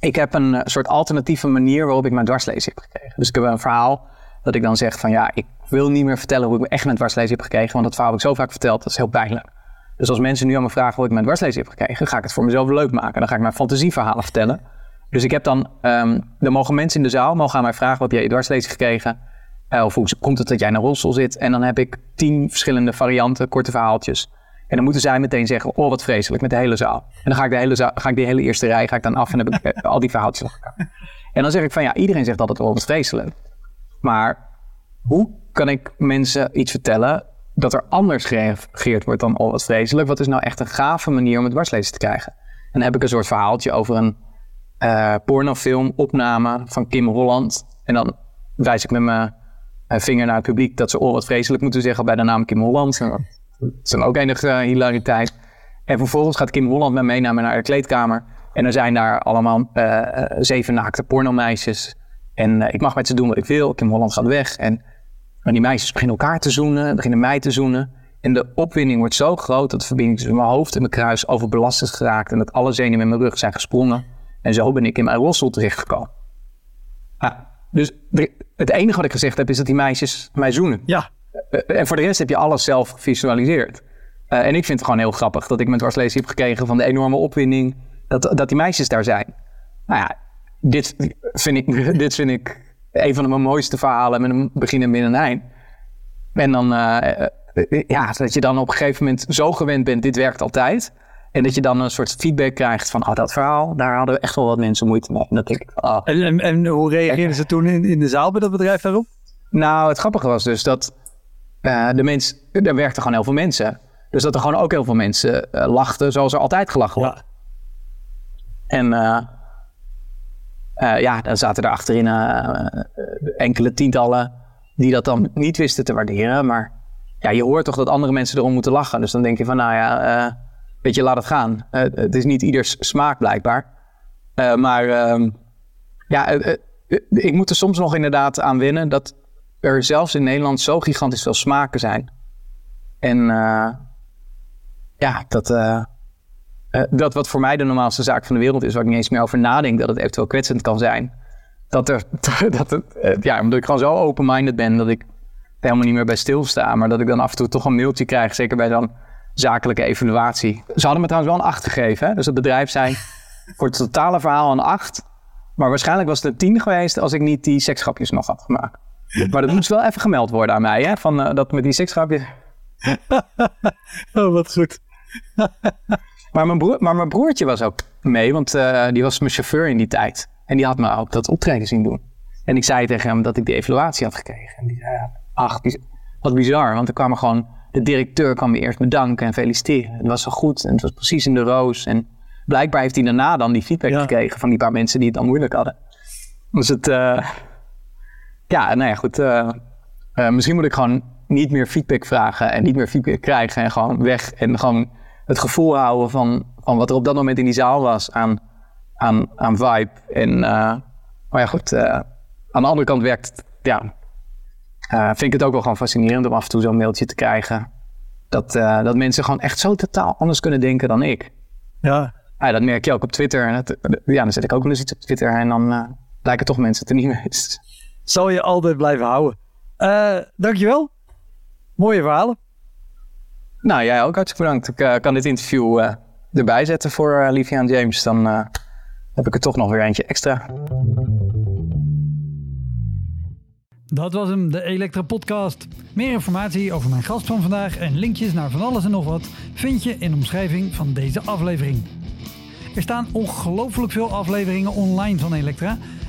ik heb een eh, soort alternatieve manier waarop ik mijn dwarslezing heb gekregen. Dus ik heb een verhaal dat ik dan zeg van ja, ik wil niet meer vertellen hoe ik echt mijn dwarslezing heb gekregen. Want dat verhaal heb ik zo vaak verteld, dat is heel pijnlijk. Dus als mensen nu aan me vragen hoe ik mijn dwarslezing heb gekregen, ga ik het voor mezelf leuk maken. Dan ga ik mijn fantasieverhalen vertellen. Dus ik heb dan, ehm dan mogen mensen in de zaal mogen aan mij vragen, wat jij je dwarslezing gekregen? Eh, of hoe komt het dat jij in een rolstoel zit? En dan heb ik tien verschillende varianten, korte verhaaltjes. En dan moeten zij meteen zeggen, oh wat vreselijk, met de hele zaal. En dan ga ik de hele, zaal, ga ik die hele eerste rij ga ik dan af en heb ik eh, al die verhaaltjes nog elkaar. En dan zeg ik van ja, iedereen zegt altijd, oh wat vreselijk. Maar hoe kan ik mensen iets vertellen dat er anders gereageerd wordt dan oh wat vreselijk? Wat is nou echt een gave manier om het dwarslezen te krijgen? En dan heb ik een soort verhaaltje over een eh pornofilm opname van Kim Holland. En dan wijs ik met mijn eh, vinger naar het publiek dat ze oh wat vreselijk moeten zeggen bij de naam Kim Holland. Dat is dan ook enige hilariteit. En vervolgens gaat Kim Holland met me mee naar mijn kleedkamer. En er zijn daar allemaal eh, eh, zeven naakte pornomeisjes. En eh, ik mag met ze doen wat ik wil. Kim Holland gaat weg. En, die meisjes beginnen elkaar te zoenen, beginnen mij te zoenen. En de opwinding wordt zo groot dat de verbinding tussen mijn hoofd en mijn kruis overbelast is geraakt. En dat alle zenuwen in mijn rug zijn gesprongen. En zo ben ik in mijn rolstoel terechtgekomen. Ah, dus het enige wat ik gezegd heb is dat die meisjes mij zoenen. Ja. Eh, en voor de rest heb je alles zelf gevisualiseerd. Eh, en ik vind het gewoon heel grappig dat ik mijn dwarslezing heb gekregen van de enorme opwinding dat, dat die meisjes daar zijn. Nou ja, dit vind, ik, dit vind ik een van de mijn mooiste verhalen met een begin en midden en eind. En dan, eh, ja, dat je dan op een gegeven moment zo gewend bent, dit werkt altijd. En dat je dan een soort feedback krijgt van, oh, dat verhaal, daar hadden echt wel wat mensen moeite mee. En dat ik, oh, En, en, en hoe reageerden ze toen in, in de zaal bij dat bedrijf daarop? Nou, het grappige was dus dat eh, de mens, er werkten gewoon heel veel mensen. Dus dat er gewoon ook heel veel mensen eh, lachten zoals er altijd gelachen wordt. En eh, ja, dan zaten er achterin enkele tientallen die dat dan niet wisten te waarderen. Maar ja, je hoort toch dat andere mensen erom moeten lachen. Dus dan denk je van, nou ja, weet je, laat het gaan. Het is niet ieders smaak blijkbaar. Maar ehm, ja, ik moet er soms nog inderdaad aan wennen dat er zelfs in Nederland zo gigantisch veel smaken zijn. En eh, ja, dat, eh, eh, dat wat voor mij de normaalste zaak van de wereld is, waar ik niet eens meer over nadenk dat het eventueel kwetsend kan zijn. Dat er, dat het, ja, omdat ik gewoon zo open-minded ben dat ik er helemaal niet meer bij stilsta. Maar dat ik dan af en toe toch een mailtje krijg, zeker bij zo'n zakelijke evaluatie. Ze hadden me trouwens wel een 8 gegeven. Dus het bedrijf zei voor het totale verhaal een 8. Maar waarschijnlijk was het een 10 geweest als ik niet die seksgrapjes nog had gemaakt. Maar dat moest wel even gemeld worden aan mij, hè? Van, eh, dat met die seksgrapjes. Oh, wat goed. Maar mijn, broer, maar mijn broertje was ook mee, want eh, die was mijn chauffeur in die tijd. En die had me ook dat optreden zien doen. En ik zei tegen hem dat ik die evaluatie had gekregen. En die zei, ach, wat bizar. Want er kwamen gewoon, de directeur kwam me eerst bedanken en feliciteren. Het was zo goed en het was precies in de roos. En blijkbaar heeft hij daarna dan die feedback Ja. gekregen van die paar mensen die het dan moeilijk hadden. Dus het, eh, ja, nou ja, goed. eh, eh, misschien moet ik gewoon niet meer feedback vragen en niet meer feedback krijgen en gewoon weg. En gewoon het gevoel houden van, van wat er op dat moment in die zaal was aan, aan, aan vibe. En, uh, maar ja, goed, aan de andere kant werkt het, ja, vind ik het ook wel gewoon fascinerend om af en toe zo'n mailtje te krijgen. Dat, dat mensen gewoon echt zo totaal anders kunnen denken dan ik. Ja. ja dat merk je ook op Twitter. Dat, ja, dan zet ik ook wel eens iets op Twitter en dan lijken toch mensen het er niet mee eens. Zal je altijd blijven houden. Uh, dankjewel. Mooie verhalen. Nou, jij ook hartstikke bedankt. Ik uh, kan dit interview uh, erbij zetten voor uh, Livian James. Dan heb ik er toch nog weer eentje extra. Dat was hem, de Elektra Podcast. Meer informatie over mijn gast van vandaag en linkjes naar van alles en nog wat vind je in de omschrijving van deze aflevering. Er staan ongelooflijk veel afleveringen online van Elektra.